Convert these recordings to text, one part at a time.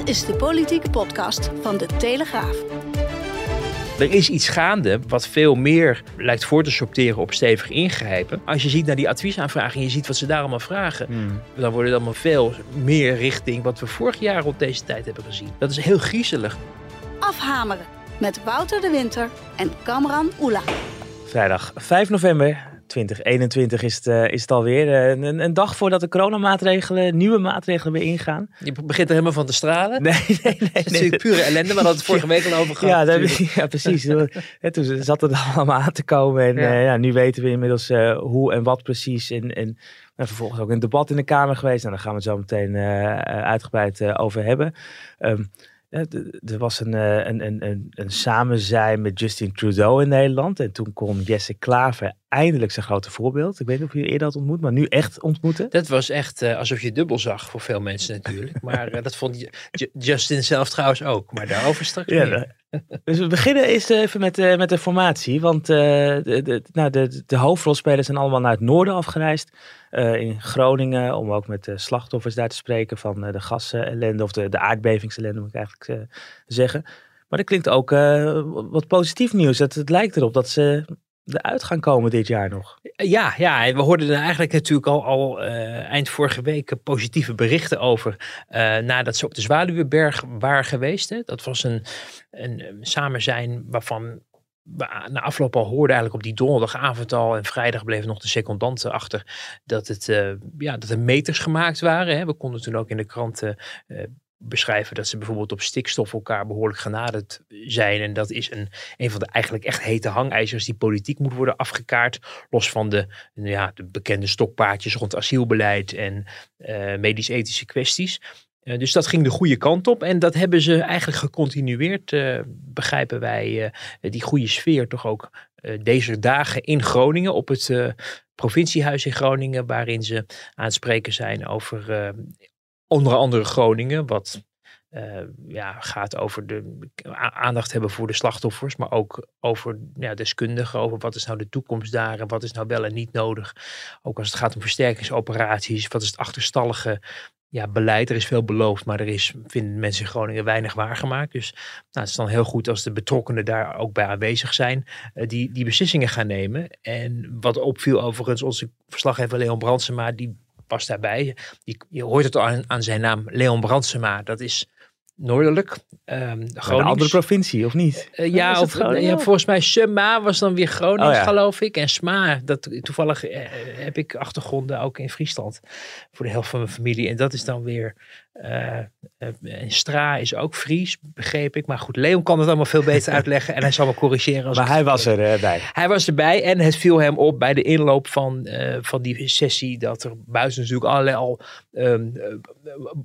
Dit is de politieke podcast van de Telegraaf. Er is iets gaande wat veel meer lijkt voor te sorteren op stevig ingrijpen. Als je ziet naar die adviesaanvragen en je ziet wat ze daar allemaal vragen, dan wordt het allemaal veel meer richting wat we vorig jaar rond deze tijd hebben gezien. Dat is heel griezelig. Afhameren met Wouter de Winter en Kamran Oela. Vrijdag 5 november 2021 is het, uh, is het alweer. Uh, een, een, dag voordat de coronamaatregelen, nieuwe maatregelen weer ingaan. Je begint er helemaal van te stralen. Nee, nee, nee. Dat is natuurlijk pure ellende, maar dat het vorige week al over gehad. Ja, dat, ja precies. Toen zat het allemaal aan te komen. En ja. Uh, ja, nu weten we inmiddels hoe en wat precies. En, en vervolgens ook een debat in de Kamer geweest. En nou, daar gaan we het zo meteen uitgebreid over hebben. Um, er was een, een, een, een, een samenzijn met Justin Trudeau in Nederland. En toen kon Jesse Klaver eindelijk zijn grote voorbeeld. Ik weet niet of je eerder had ontmoet, maar nu echt ontmoeten. Dat was echt uh, alsof je dubbel zag voor veel mensen natuurlijk. Maar uh, dat vond Justin zelf trouwens ook. Maar daarover straks ja, meer. Dus we beginnen eerst even met, uh, met de formatie. Want de, de, nou, de, de hoofdrolspelers zijn allemaal naar het noorden afgereisd. in Groningen, om ook met de slachtoffers daar te spreken van de gasellende of de, de aardbevingsellende moet ik eigenlijk zeggen. Maar er klinkt ook wat positief nieuws. Het, het lijkt erop dat ze eruit gaan komen dit jaar nog. Ja, ja we hoorden er eigenlijk natuurlijk al, al uh, eind vorige week positieve berichten over. Uh, nadat ze op de Zwaluweberg waren geweest. Hè. Dat was een, een, een samenzijn waarvan we na afloop al hoorden eigenlijk op die donderdagavond al en vrijdag bleef nog de secondanten achter dat, het, ja, dat er meters gemaakt waren. Hè. We konden toen ook in de kranten beschrijven dat ze bijvoorbeeld op stikstof elkaar behoorlijk genaderd zijn. En dat is een, een van de eigenlijk echt hete hangijzers die politiek moet worden afgekaart. Los van de, ja, de bekende stokpaardjes rond asielbeleid en uh, medisch-ethische kwesties. Uh, dus dat ging de goede kant op. En dat hebben ze eigenlijk gecontinueerd, uh, begrijpen wij, die goede sfeer toch ook deze dagen in Groningen op het provinciehuis in Groningen, waarin ze aan het spreken zijn over onder andere Groningen, wat uh, ja, gaat over de aandacht hebben voor de slachtoffers, maar ook over ja, deskundigen, over wat is nou de toekomst daar en wat is nou wel en niet nodig. Ook als het gaat om versterkingsoperaties, wat is het achterstallige ja, beleid. Er is veel beloofd, maar er is, vinden mensen in Groningen weinig waargemaakt. Dus nou, het is dan heel goed als de betrokkenen daar ook bij aanwezig zijn, uh, die, die beslissingen gaan nemen. En wat opviel overigens, onze verslaggever Leon Brandsema, die was daarbij. Je, je hoort het al aan, aan, zijn naam, Leon Brandsema. Dat is noordelijk. Um, een andere provincie, of niet? Uh, ja, of, ja, volgens mij Sema was dan weer Groningen, oh, ja. geloof ik. En Sma, dat, toevallig uh, heb ik achtergronden ook in Friesland. Voor de helft van mijn familie. En dat is dan weer... Uh, Stra is ook Fries, begreep ik. Maar goed, Leon kan het allemaal veel beter uitleggen. En hij zal me corrigeren. Als maar hij was erbij. Hij was erbij. En het viel hem op bij de inloop van, van die sessie. Dat er buiten natuurlijk allerlei al um,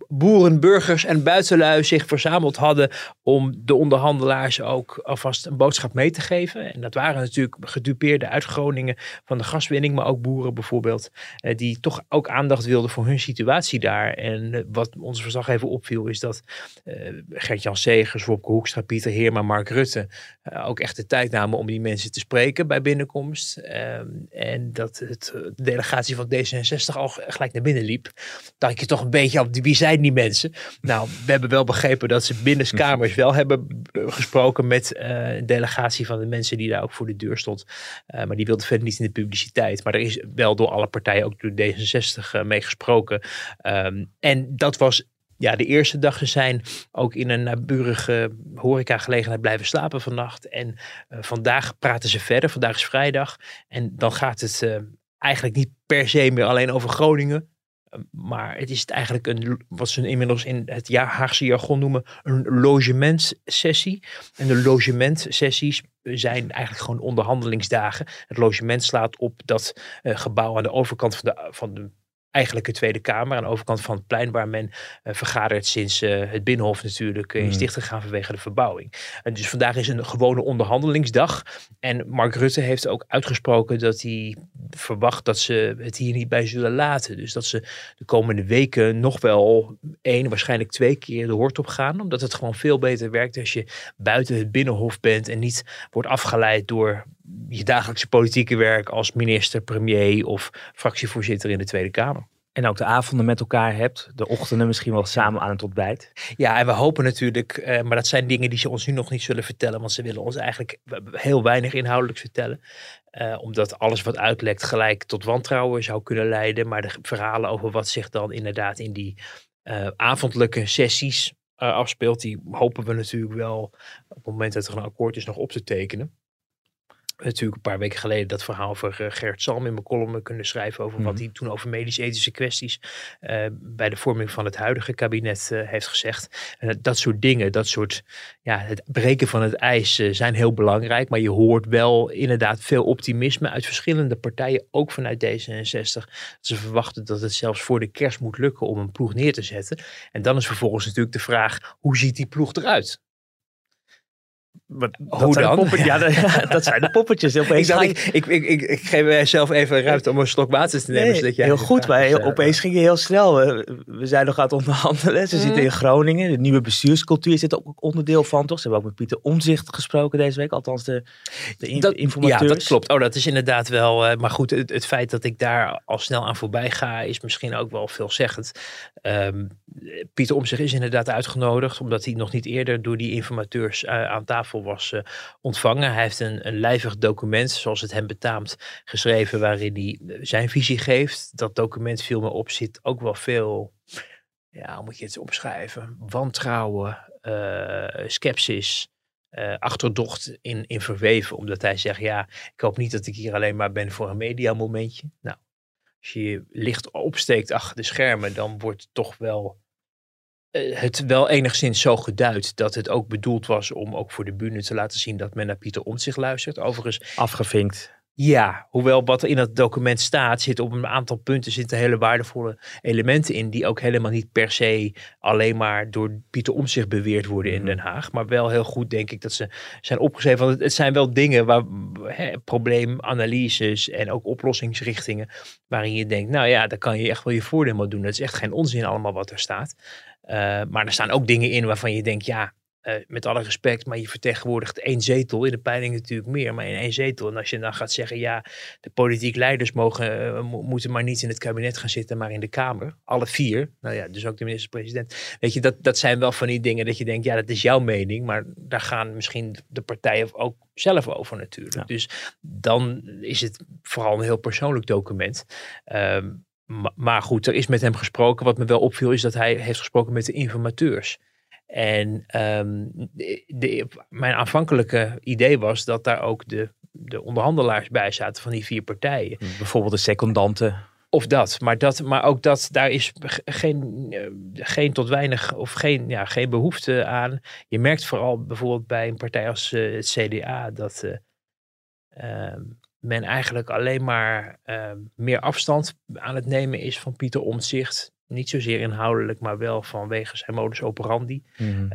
boeren, burgers en buitenlui zich verzameld hadden om de onderhandelaars ook alvast een boodschap mee te geven. En dat waren natuurlijk gedupeerden uit Groningen van de gaswinning, maar ook boeren bijvoorbeeld, eh, die toch ook aandacht wilden voor hun situatie daar. En eh, wat onze verslaggever opviel is dat uh, Gert-Jan Segers, Wopke Hoekstra, Pieter Heerma, Mark Rutte uh, ook echt de tijd namen om die mensen te spreken bij binnenkomst. Um, en dat het, de delegatie van D66 al gelijk naar binnen liep. Dat je toch een beetje op wie zijn die mensen? Nou, we hebben wel begrepen dat ze binnenskamers wel hebben gesproken met een delegatie van de mensen die daar ook voor de deur stond. Maar die wilde verder niet in de publiciteit. Maar er is wel door alle partijen, ook door D66, uh, mee gesproken. Um, en dat was ja, de eerste dag zijn ook in een naburige horecagelegenheid blijven slapen vannacht. En uh, vandaag praten ze verder. Vandaag is vrijdag. En dan gaat het uh, eigenlijk niet per se meer alleen over Groningen. Maar het is eigenlijk een, wat ze inmiddels in het Haagse jargon noemen, een logementsessie. En de logementsessies zijn eigenlijk gewoon onderhandelingsdagen. Het logement slaat op dat gebouw aan de overkant van de, van de eigenlijke Tweede Kamer aan de overkant van het plein waar men uh, vergadert sinds uh, het Binnenhof natuurlijk uh, is dichtgegaan vanwege de verbouwing. En dus vandaag is een gewone onderhandelingsdag. En Mark Rutte heeft ook uitgesproken dat hij verwacht dat ze het hier niet bij zullen laten. Dus dat ze de komende weken nog wel één, waarschijnlijk twee keer de hoort op gaan. Omdat het gewoon veel beter werkt als je buiten het Binnenhof bent en niet wordt afgeleid door je dagelijkse politieke werk als minister, premier of fractievoorzitter in de Tweede Kamer. En ook de avonden met elkaar hebt, de ochtenden misschien wel samen aan het ontbijt. Ja, en we hopen natuurlijk, eh, maar dat zijn dingen die ze ons nu nog niet zullen vertellen, want ze willen ons eigenlijk heel weinig inhoudelijks vertellen. Uh, omdat alles wat uitlekt gelijk tot wantrouwen zou kunnen leiden. Maar de verhalen over wat zich dan inderdaad in die uh, avondelijke sessies afspeelt, die hopen we natuurlijk wel op het moment dat er een akkoord is nog op te tekenen natuurlijk een paar weken geleden dat verhaal over uh, Gert Salm in mijn column kunnen schrijven over wat mhm. hij toen over medisch-ethische kwesties uh, bij de vorming van het huidige kabinet uh, heeft gezegd. dat soort dingen, dat soort, ja, het breken van het ijs zijn heel belangrijk, maar je hoort wel inderdaad veel optimisme uit verschillende partijen, ook vanuit D66. Ze verwachten dat het zelfs voor de kerst moet lukken om een ploeg neer te zetten. En dan is vervolgens natuurlijk de vraag, hoe ziet die ploeg eruit? Wat, Hoe dan? Ja, dat, zijn de poppetjes. Opeens ik, ik, ik, ik, ik, ik geef mijzelf even ruimte om een slok water te nemen. Nee, heel goed, maar opeens ging je heel snel. We, we zijn nog aan het onderhandelen. Ze zitten in mm. Groningen. De nieuwe bestuurscultuur zit ook onderdeel van, toch? Ze hebben ook met Pieter Omzicht gesproken deze week. Althans, de, de in, informateurs. Ja, dat klopt. Oh, dat is inderdaad wel... Uh, maar goed, het, het, feit dat ik daar al snel aan voorbij ga... is misschien ook wel veelzeggend. Um, Pieter Omzicht is inderdaad uitgenodigd... omdat hij nog niet eerder door die informateurs uh, aan tafel was ontvangen. Hij heeft een, een lijvig document, zoals het hem betaamt, geschreven waarin hij eh, zijn visie geeft. Dat document viel me op, zit ook wel veel, ja, hoe moet je het omschrijven? Wantrouwen, uh, sceptisch. Uh, achterdocht in, in verweven. Omdat hij zegt, ja, ik hoop niet dat ik hier alleen maar ben voor een mediamomentje. Nou, als je je licht opsteekt achter de schermen, dan wordt het toch wel eh, het wel enigszins zo geduid dat het ook bedoeld was om ook voor de bühne te laten zien dat men naar Pieter Omtzigt luistert. Overigens. Afgevinkt. Ja, hoewel wat in dat document staat, zit op een aantal punten zitten hele waardevolle elementen in, die ook helemaal niet per se alleen maar door Pieter Omtzigt beweerd worden in mhm. Den Haag. Maar wel heel goed, denk ik, dat ze zijn opgeschreven. Want het zijn wel dingen waar hè, probleemanalyses en ook oplossingsrichtingen, waarin je denkt, nou ja, daar kan je echt wel je voordeel mee doen. Dat is echt geen onzin allemaal wat er staat. Uh, maar er staan ook dingen in waarvan je denkt, ja, uh, met alle respect, maar je vertegenwoordigt één zetel. In de peiling natuurlijk meer, maar in één zetel. En als je dan gaat zeggen, ja, de politiek leiders mogen, uh, moeten maar niet in het kabinet gaan zitten, maar in de Kamer. Alle vier. Nou ja, dus ook de minister-president. Weet je, dat, dat zijn wel van die dingen dat je denkt, ja, dat is jouw mening. Maar daar gaan misschien de partijen ook zelf over natuurlijk. Dus dan is het vooral een heel persoonlijk document. Um, maar goed, er is met hem gesproken. Wat me wel opviel is dat hij heeft gesproken met de informateurs. En um, de, mijn aanvankelijke idee was dat daar ook de, de onderhandelaars bij zaten van die vier partijen. Bijvoorbeeld de secondanten. Of dat, maar, dat, maar ook dat, daar is geen, eh, geen tot weinig of geen, ja, geen behoefte aan. Je merkt vooral bijvoorbeeld bij een partij als uh, het CDA dat uh, men eigenlijk alleen maar ehm, meer afstand aan het nemen is van Pieter Omtzigt. Niet zozeer inhoudelijk, maar wel vanwege zijn modus operandi. Mm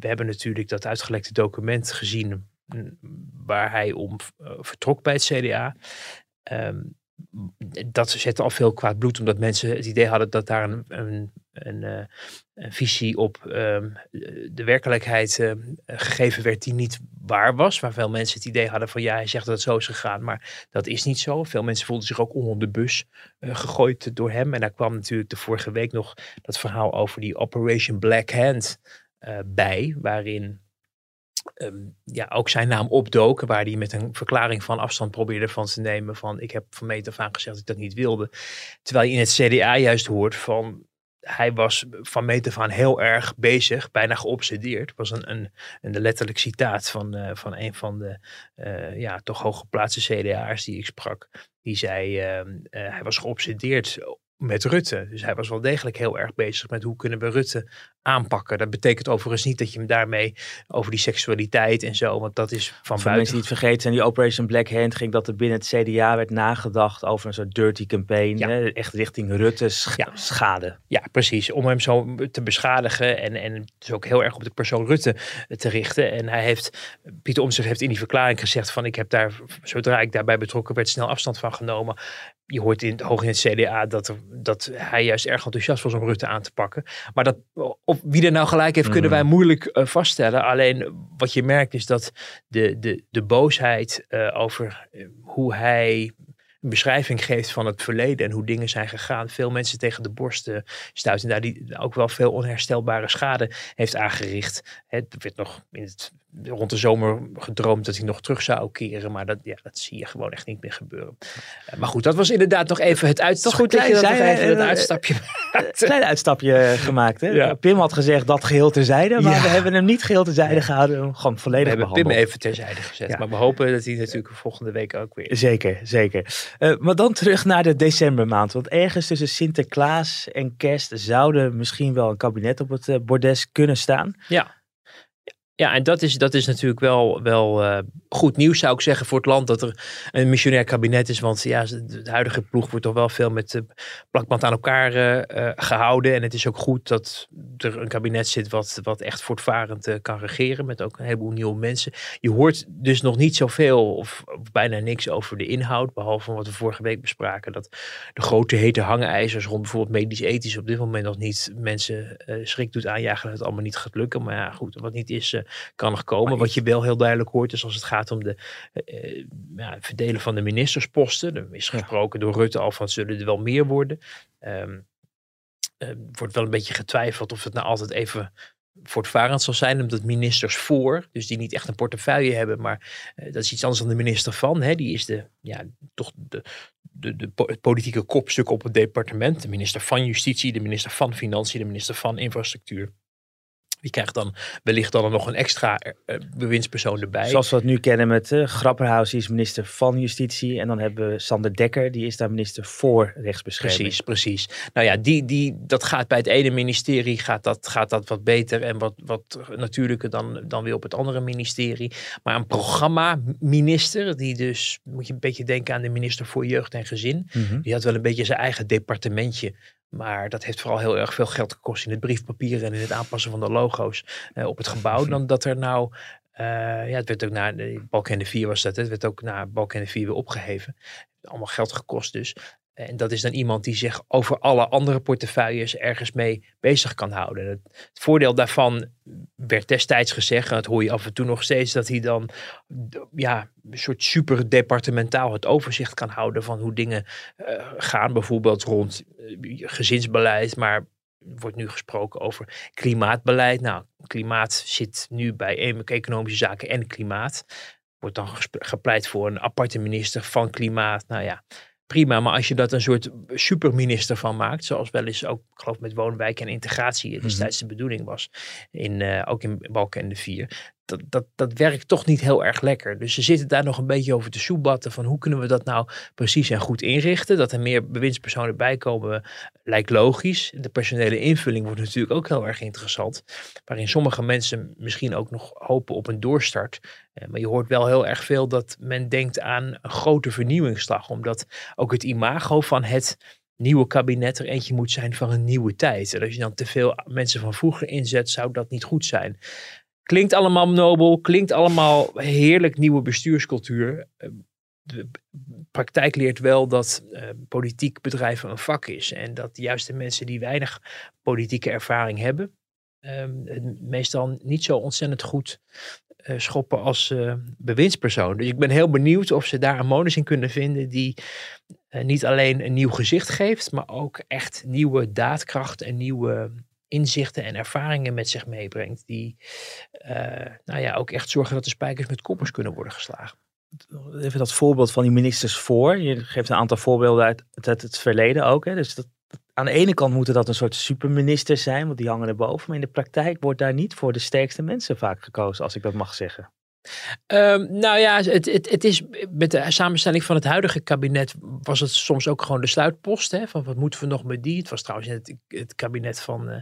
we hebben natuurlijk dat uitgelekte document gezien mm, waar hij om uh, vertrok bij het CDA. Um, dat zette al veel kwaad bloed, omdat mensen het idee hadden dat daar een, een, een, eh, een visie op ehm, de werkelijkheid uh, gegeven werd die niet waar was. Waar veel mensen het idee hadden van ja, hij zegt dat het zo is gegaan, maar dat is niet zo. Veel mensen voelden zich ook onder de bus uh, gegooid door hem. En daar kwam natuurlijk de vorige week nog dat verhaal over die Operation Black Hand bij, waarin um, ja, ook zijn naam opdoken, waar hij met een verklaring van afstand probeerde van te nemen van ik heb van meet aan gezegd dat ik dat niet wilde. Terwijl je in het CDA juist hoort van hij was van meet aan heel erg bezig, bijna geobsedeerd. Het was een, een, een letterlijk citaat van, uh, van een van de uh, ja, toch hooggeplaatste CDA'ers die ik sprak. Die zei, uh, hij was geobsedeerd met Rutte. Dus hij was wel degelijk heel erg bezig met hoe kunnen we Rutte aanpakken. Dat betekent overigens niet dat je hem daarmee over die seksualiteit en zo, want dat is van Voor buiten. mensen die het vergeten zijn, die Operation Black Hand ging dat er binnen het CDA werd nagedacht over een soort dirty campaign. Ja. Hè, echt richting Rutte sch- Ja. schade. Ja, precies. Om hem zo te beschadigen en, en dus ook heel erg op de persoon Rutte te richten. En hij heeft, Pieter Omtzigt heeft in die verklaring gezegd van ik heb daar, zodra ik daarbij betrokken werd, snel afstand van genomen. Je hoort in, hoog in het CDA dat, er, dat hij juist erg enthousiast was om Rutte aan te pakken. Maar dat, of wie er nou gelijk heeft, kunnen Mm. wij moeilijk eh, vaststellen. Alleen wat je merkt is dat de, de, de boosheid eh, over eh, hoe hij een beschrijving geeft van het verleden en hoe dingen zijn gegaan. Veel mensen tegen de borst eh, stuit en daar die ook wel veel onherstelbare schade heeft aangericht. Hè, Er werd nog in het, rond de zomer gedroomd dat hij nog terug zou keren, maar dat, ja, dat zie je gewoon echt niet meer gebeuren. Eh, maar goed, dat was inderdaad nog even het uit. Toch goed dat je dat nog even het en, eh, uitstapje Een klein uitstapje gemaakt. Hè? Ja. Pim had gezegd dat geheel terzijde, maar Ja. we hebben hem niet geheel terzijde gehouden. we Gewoon We volledig hebben behandeld. Pim even terzijde gezet, Ja. maar we hopen dat hij natuurlijk volgende week ook weer. Zeker, zeker. Eh, maar dan terug naar de decembermaand. Want ergens tussen Sinterklaas en kerst zouden misschien wel een kabinet op het eh, bordes kunnen staan. Ja. Ja, en dat is, dat is natuurlijk wel, wel eh, goed nieuws, zou ik zeggen, voor het land dat er een missionair kabinet is. Want ja, de huidige ploeg wordt toch wel veel met de plakband aan elkaar eh, eh, gehouden. En het is ook goed dat er een kabinet zit wat, wat echt voortvarend eh, kan regeren. Met ook een heleboel nieuwe mensen. Je hoort dus nog niet zoveel of, of bijna niks over de inhoud. Behalve wat we vorige week bespraken. Dat de grote hete hangijzers rond bijvoorbeeld medisch-ethisch op dit moment nog niet mensen eh, schrik doet aanjagen dat het allemaal niet gaat lukken. Maar ja, goed, wat niet is, eh, kan nog komen. Wat je wel heel duidelijk hoort is als het gaat om de eh, eh, ja, verdelen van de ministersposten. Er is gesproken door Rutte al van zullen er wel meer worden. Eh, wordt wel een beetje getwijfeld of het nou altijd even voortvarend zal zijn, omdat ministers voor, dus die niet echt een portefeuille hebben, maar dat is iets anders dan de minister van. Hè, die is de, ja, toch de, de, de, het politieke kopstuk op het departement. De minister van Justitie, de minister van Financiën, de minister van Infrastructuur. Die krijgt dan wellicht dan nog een extra eh, eh, bewindspersoon erbij. Zoals we het nu kennen met uh, Grapperhaus, die is minister van Justitie. En dan hebben we Sander Dekker, die is daar minister voor rechtsbescherming. Precies, precies. Nou ja, die, die, dat gaat bij het ene ministerie gaat dat, gaat dat wat beter en wat, wat natuurlijker dan, dan weer op het andere ministerie. Maar een programma-minister, die dus, moet je een beetje denken aan de minister voor Jeugd en Gezin. Mhm. Die had wel een beetje zijn eigen departementje. Maar dat heeft vooral heel erg veel geld gekost in het briefpapier en in het aanpassen van de logo's eh, op het gebouw. Dan dat er nou, eh, ja, het werd ook na de Balkenende 4 was dat, het werd ook na Balkenende 4 weer opgeheven. Allemaal geld gekost dus. En dat is dan iemand die zich over alle andere portefeuilles ergens mee bezig kan houden. Het, voordeel daarvan werd destijds gezegd, en dat hoor je af en toe nog steeds, dat hij dan ja, een soort super departementaal het overzicht kan houden van hoe dingen uh, gaan. Bijvoorbeeld rond uh, gezinsbeleid, maar wordt nu gesproken over klimaatbeleid. Nou, klimaat zit nu bij economische zaken en klimaat. Wordt dan gepleit voor een aparte minister van klimaat. Nou ja, prima. Maar als je dat een soort superminister van maakt, zoals wel eens ook, ik geloof met woonwijk en integratie destijds de bedoeling was, in, uh, ook in Balkenende 4, dat, dat, dat werkt toch niet heel erg lekker. Dus ze zitten daar nog een beetje over te soebatten van hoe kunnen we dat nou precies en goed inrichten. Dat er meer bewindspersonen bij komen lijkt logisch. De personele invulling wordt natuurlijk ook heel erg interessant. Waarin sommige mensen misschien ook nog hopen op een doorstart. Maar je hoort wel heel erg veel dat men denkt aan een grote vernieuwingsslag. Omdat ook het imago van het nieuwe kabinet er eentje moet zijn van een nieuwe tijd. En als je dan te veel mensen van vroeger inzet, zou dat niet goed zijn. Klinkt allemaal nobel, klinkt allemaal heerlijk nieuwe bestuurscultuur. De praktijk leert wel dat uh, politiek bedrijven een vak is. En dat juist de mensen die weinig politieke ervaring hebben, um, meestal niet zo ontzettend goed uh, schoppen als uh, bewindspersoon. Dus ik ben heel benieuwd of ze daar een modus in kunnen vinden die niet alleen een nieuw gezicht geeft, maar ook echt nieuwe daadkracht en nieuwe inzichten en ervaringen met zich meebrengt. Die uh, nou ja, ook echt zorgen dat de spijkers met koppers kunnen worden geslagen. Even dat voorbeeld van die ministers voor. Je geeft een aantal voorbeelden uit, uit het verleden ook. Hè? Dus dat, aan de ene kant moeten dat een soort superministers zijn, want die hangen erboven. Maar in de praktijk wordt daar niet voor de sterkste mensen vaak gekozen, als ik dat mag zeggen. Um, nou ja, het, het, het is met de samenstelling van het huidige kabinet was het soms ook gewoon de sluitpost. Hè, van wat moeten we nog met die? Het was trouwens het, het kabinet van uh,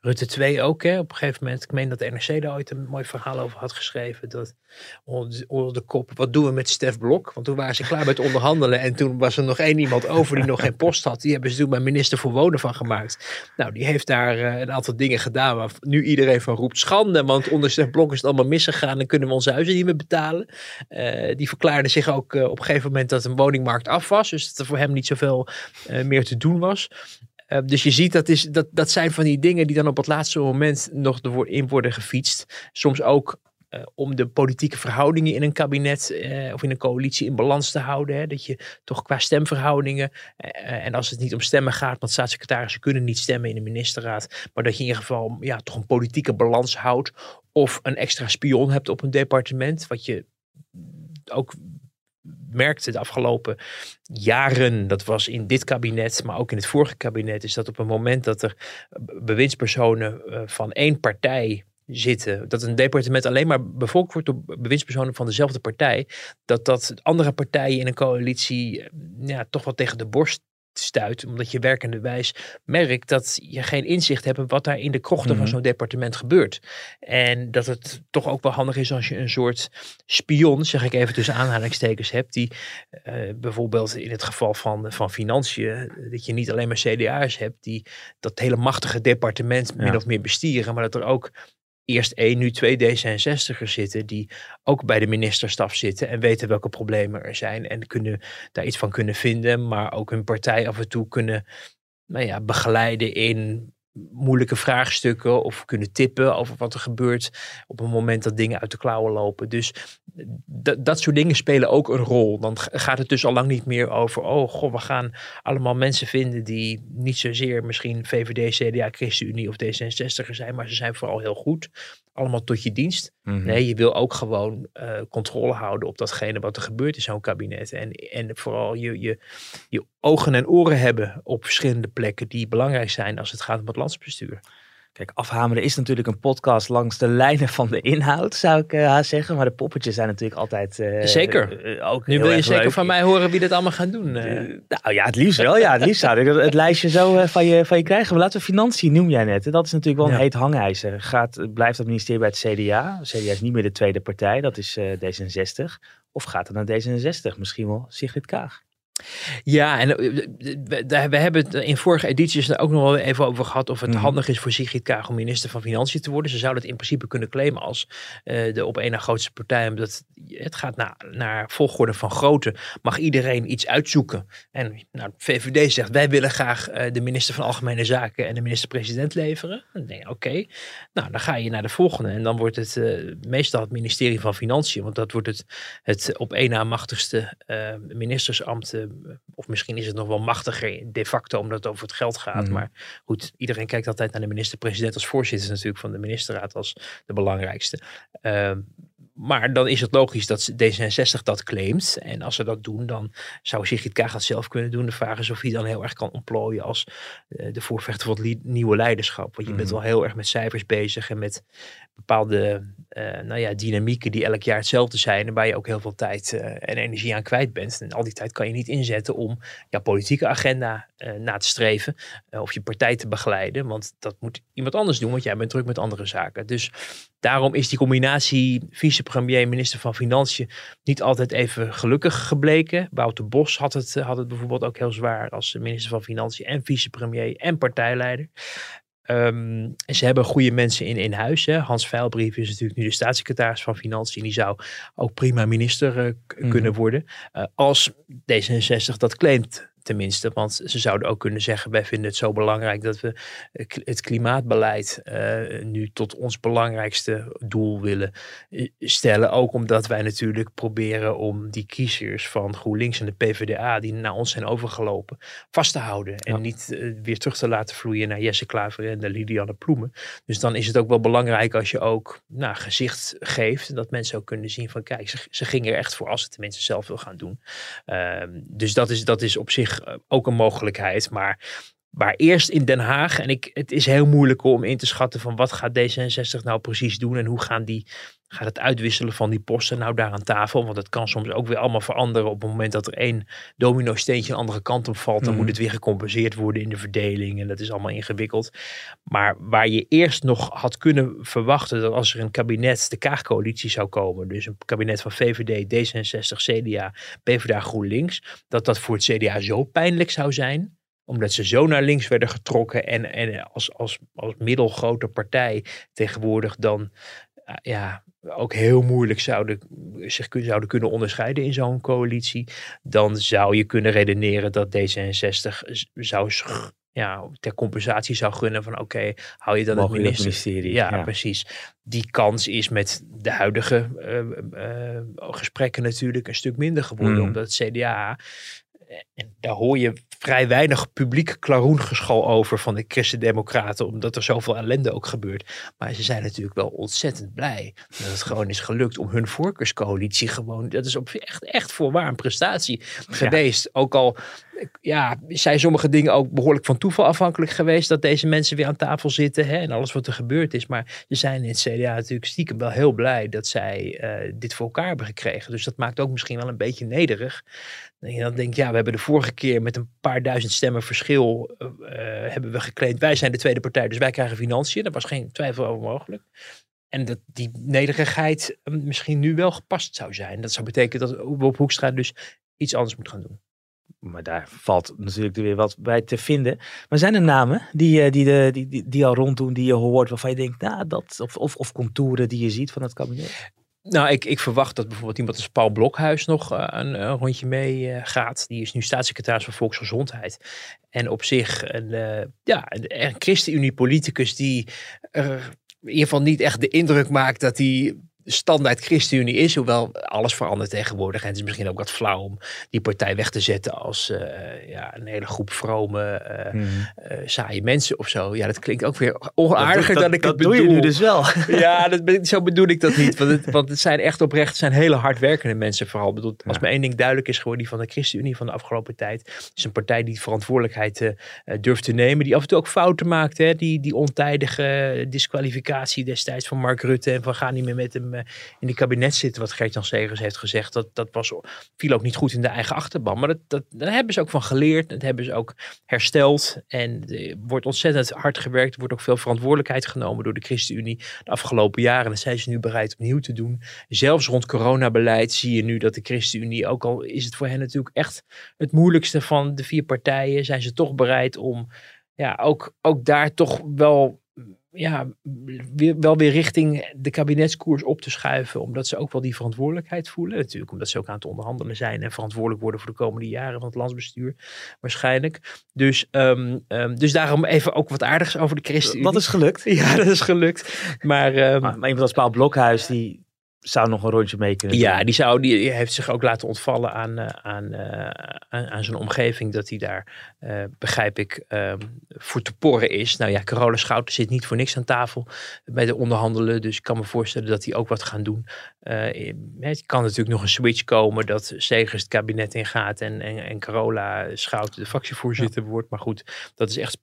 Rutte 2 ook. Hè. Op een gegeven moment, ik meen dat de NRC daar ooit een mooi verhaal over had geschreven. Dat onder, de kop, wat doen we met Stef Blok? Want toen waren ze klaar met onderhandelen. En toen was er nog één iemand over die nog geen post had. Die hebben ze toen bij minister voor Wonen van gemaakt. Nou, die heeft daar uh, een aantal dingen gedaan waar nu iedereen van roept schande. Want onder Stef Blok is het allemaal misgegaan en kunnen we onze huizen niet meer betalen. Uh, die verklaarde zich ook uh, op een gegeven moment dat een woningmarkt af was. Dus dat er voor hem niet zoveel uh, meer te doen was. dus je ziet dat, is, dat dat zijn van die dingen die dan op het laatste moment nog in worden gefietst. Soms ook uh, om de politieke verhoudingen in een kabinet uh, of in een coalitie in balans te houden. Hè? Dat je toch qua stemverhoudingen, uh, en als het niet om stemmen gaat, want staatssecretarissen kunnen niet stemmen in de ministerraad, maar dat je in ieder geval ja, toch een politieke balans houdt. Of een extra spion hebt op een departement, wat je ook merkte de afgelopen jaren, dat was in dit kabinet, maar ook in het vorige kabinet, is dat op het moment dat er bewindspersonen van één partij zitten. Dat een departement alleen maar bevolkt wordt door bewindspersonen van dezelfde partij. Dat dat andere partijen in een coalitie eh, ja, toch wel tegen de borst stuit. Omdat je werkende wijs merkt dat je geen inzicht hebt in wat daar in de krochten van mhm. zo'n departement gebeurt. En dat het toch ook wel handig is als je een soort spion, zeg ik even tussen aanhalingstekens, hebt. Die uh, bijvoorbeeld in het geval van, van financiën, dat je niet alleen maar CDA's hebt die dat hele machtige departement min of meer bestieren. Maar dat er ook eerst één, nu twee D66'ers zitten die ook bij de ministerstaf zitten en weten welke problemen er zijn en kunnen daar iets van kunnen vinden, maar ook hun partij af en toe kunnen nou ja, begeleiden in moeilijke vraagstukken of kunnen tippen over wat er gebeurt op het moment dat dingen uit de klauwen lopen. Dus dat soort dingen spelen ook een rol. Dan gaat het dus al lang niet meer over, oh god, we gaan allemaal mensen vinden die niet zozeer misschien VVD, CDA, ChristenUnie of D66 zijn, maar ze zijn vooral heel goed allemaal tot je dienst. Mhm. Nee, je wil ook gewoon uh, controle houden op datgene wat er gebeurt in zo'n kabinet. En, en vooral je, je, je ogen en oren hebben op verschillende plekken die belangrijk zijn als het gaat om het landsbestuur. Kijk, afhameren is natuurlijk een podcast langs de lijnen van de inhoud, zou ik uh, zeggen. Maar de poppetjes zijn natuurlijk altijd. Uh, zeker. Uh, ook nu wil je zeker van mij horen wie dit allemaal gaan doen. nou ja, het liefst wel. Ja, het liefst zou ik het, lijstje zo van, je, van je krijgen. Maar laten we financiën noem jij net. Dat is natuurlijk wel een heet hangijzer. Gaat, blijft dat ministerie bij het CDA? CDA is niet meer de tweede partij, dat is D66. Of gaat het naar D66? Misschien wel Sigrid Kaag. Ja, en eh, we hebben het in vorige edities er ook nog wel even over gehad of het mhm. handig is voor Sigrid Kaag om minister van Financiën te worden. Ze zouden het in principe kunnen claimen als uh, de op een na grootste partij, omdat het gaat naar, naar volgorde van grootte. Mag iedereen iets uitzoeken? En nou, VVD zegt wij willen graag uh, de minister van Algemene Zaken en de minister-president leveren. Dan denk je oké, nou dan ga je naar de volgende en dan wordt het meestal het ministerie van Financiën, want dat wordt het, het op één na machtigste ministersambt of misschien is het nog wel machtiger de facto omdat het over het geld gaat. Mhm. Maar goed, iedereen kijkt altijd naar de minister-president als voorzitter natuurlijk van de ministerraad als de belangrijkste. Maar dan is het logisch dat D66 dat claimt. En als ze dat doen, dan zou Sigrid Kaag dat zelf kunnen doen. De vraag is of hij dan heel erg kan ontplooien als uh, de voorvechter van het nieuwe leiderschap. Want je bent mhm. wel heel erg met cijfers bezig en met bepaalde uh, nou ja, dynamieken die elk jaar hetzelfde zijn. En waar je ook heel veel tijd uh, en energie aan kwijt bent. En al die tijd kan je niet inzetten om jouw politieke agenda na te streven. of je partij te begeleiden. Want dat moet iemand anders doen, want jij bent druk met andere zaken. Dus daarom is die combinatie vicepremier, minister van Financiën niet altijd even gelukkig gebleken. Wouter Bos had het, had het bijvoorbeeld ook heel zwaar als minister van Financiën en vicepremier en partijleider. Um, en ze hebben goede mensen in, in huis. Hè. Hans Veilbrief is natuurlijk nu de staatssecretaris van Financiën. Die zou ook prima minister uh, kunnen mhm. worden. Uh, als D66 dat claimt tenminste. Want ze zouden ook kunnen zeggen: wij vinden het zo belangrijk dat we het klimaatbeleid uh, nu tot ons belangrijkste doel willen eh, stellen. Ook omdat wij natuurlijk proberen om die kiezers van GroenLinks en de PvdA, die naar ons zijn overgelopen, vast te houden. En niet uh, weer terug te laten vloeien naar Jesse Klaver en de Liliane Ploemen. Dus dan is het ook wel belangrijk als je ook nou, gezicht geeft. Dat mensen ook kunnen zien van kijk, ze, ze gingen er echt voor als ze het tenminste zelf wil gaan doen. Uh, dus dat is, dat is op zich eh, ook een mogelijkheid. Maar Maar eerst in Den Haag, en ik, het is heel moeilijk om in te schatten van wat gaat D66 nou precies doen en hoe gaan die, gaat het uitwisselen van die posten nou daar aan tafel. Want het kan soms ook weer allemaal veranderen op het moment dat er één domino steentje een andere kant op valt. Dan moet Mhm. het weer gecompenseerd worden in de verdeling en dat is allemaal ingewikkeld. Maar waar je eerst nog had kunnen verwachten dat als er een kabinet, de Kaagcoalitie zou komen, dus een kabinet van VVD, D66, CDA, PvdA, GroenLinks, dat dat voor het CDA zo pijnlijk zou zijn omdat ze zo naar links werden getrokken en, en als, als, als middelgrote partij tegenwoordig dan eh, ja, ook heel moeilijk zouden, zich kun- zouden kunnen onderscheiden in zo'n coalitie, dan zou je kunnen redeneren dat D66 z- zou ja, ter compensatie zou gunnen van oké, hou je dan het Mogen in het minister, ministerie, ja, ja. precies. Die kans is met de huidige eh, eh, gesprekken natuurlijk een stuk minder geworden. Mm. Omdat het CDA, en daar hoor je vrij weinig publiek klaroengeschal over van de Christen-Democraten. Omdat er zoveel ellende ook gebeurt. Maar ze zijn natuurlijk wel ontzettend blij dat het gewoon is gelukt om hun voorkeurscoalitie gewoon. Dat is op echt, echt voorwaar een prestatie geweest. Ook al ja, zijn sommige dingen ook behoorlijk van toeval afhankelijk geweest. Dat deze mensen weer aan tafel zitten hè, en alles wat er gebeurd is. Maar ze zijn in het CDA natuurlijk stiekem wel heel blij dat zij eh, dit voor elkaar hebben gekregen. Dus dat maakt ook misschien wel een beetje nederig. Je dan denkt, ja, we hebben de vorige keer met een paar duizend stemmen verschil eh, eh, hebben we geclaimd. Wij zijn de tweede partij, dus wij krijgen financiën. Daar was geen twijfel over mogelijk. En dat die nederigheid eh, misschien nu wel gepast zou zijn. Dat zou betekenen dat Bob Hoekstra dus iets anders moet gaan doen. Maar daar valt natuurlijk weer wat bij te vinden. Maar zijn er namen die, die, die, die al ronddoen, die je hoort, waarvan je denkt, nou, dat, of, of, of contouren die je ziet van het kabinet? Nou, ik, ik verwacht dat bijvoorbeeld iemand als Paul Blokhuis nog eh, een, een rondje mee eh, gaat. Die is nu staatssecretaris van Volksgezondheid. En op zich een, eh, ja, een, een ChristenUnie-politicus die in ieder geval niet echt de indruk maakt dat hij standaard ChristenUnie is. Hoewel alles verandert tegenwoordig. En het is misschien ook wat flauw om die partij weg te zetten als eh, ja, een hele groep vrome, eh, Mhm. eh, saaie mensen of zo. Ja, dat klinkt ook weer onaardiger dat, dan ik dat het doe bedoel. je nu dus wel. Ja, dat zo bedoel ik dat niet. Want het, want het zijn echt oprecht het zijn hele hardwerkende mensen vooral. Bedoel, als Ja. me één ding duidelijk is geworden, die van de ChristenUnie van de afgelopen tijd. Is een partij die verantwoordelijkheid durft te nemen. Die af en toe ook fouten maakt. Hè? Die, die ontijdige disqualificatie destijds van Mark Rutte. En van ga niet meer met hem in die kabinet zitten. Wat Gert-Jan Segers heeft gezegd. Dat, dat was, viel ook niet goed in de eigen achterban. Maar dat, dat, daar hebben ze ook van geleerd. Dat hebben ze ook hersteld. En er wordt ontzettend hard gewerkt. Er wordt ook veel verantwoordelijkheid genomen door de ChristenUnie de afgelopen jaren. En dat zijn ze nu bereid opnieuw te doen. Zelfs rond coronabeleid zie je nu dat de ChristenUnie, ook al is het voor hen natuurlijk echt het moeilijkste van de vier partijen, zijn ze toch bereid om ja, ook, ook daar toch wel, ja, weer, wel weer richting de kabinetskoers op te schuiven. Omdat ze ook wel die verantwoordelijkheid voelen. Natuurlijk omdat ze ook aan het onderhandelen zijn en verantwoordelijk worden voor de komende jaren van het landsbestuur waarschijnlijk. Dus, ehm, ehm, dus daarom even ook wat aardigs over de ChristenUnie. Dat is gelukt. Ja, dat is gelukt. Maar, ehm, Maar, maar iemand als Paul Blokhuis, die zou nog een rondje mee kunnen doen. ja, die, zou, die heeft zich ook laten ontvallen aan, eh, aan, eh, aan, aan zijn omgeving. Dat hij daar, eh, begrijp ik, ehm, voor te porren is. Nou ja, Carola Schouten zit niet voor niks aan tafel bij de onderhandelen. Dus ik kan me voorstellen dat hij ook wat gaan doen. Het kan natuurlijk nog een switch komen dat Segers het kabinet ingaat. En, en, en Carola Schouten de fractievoorzitter wordt. Maar goed, dat is echt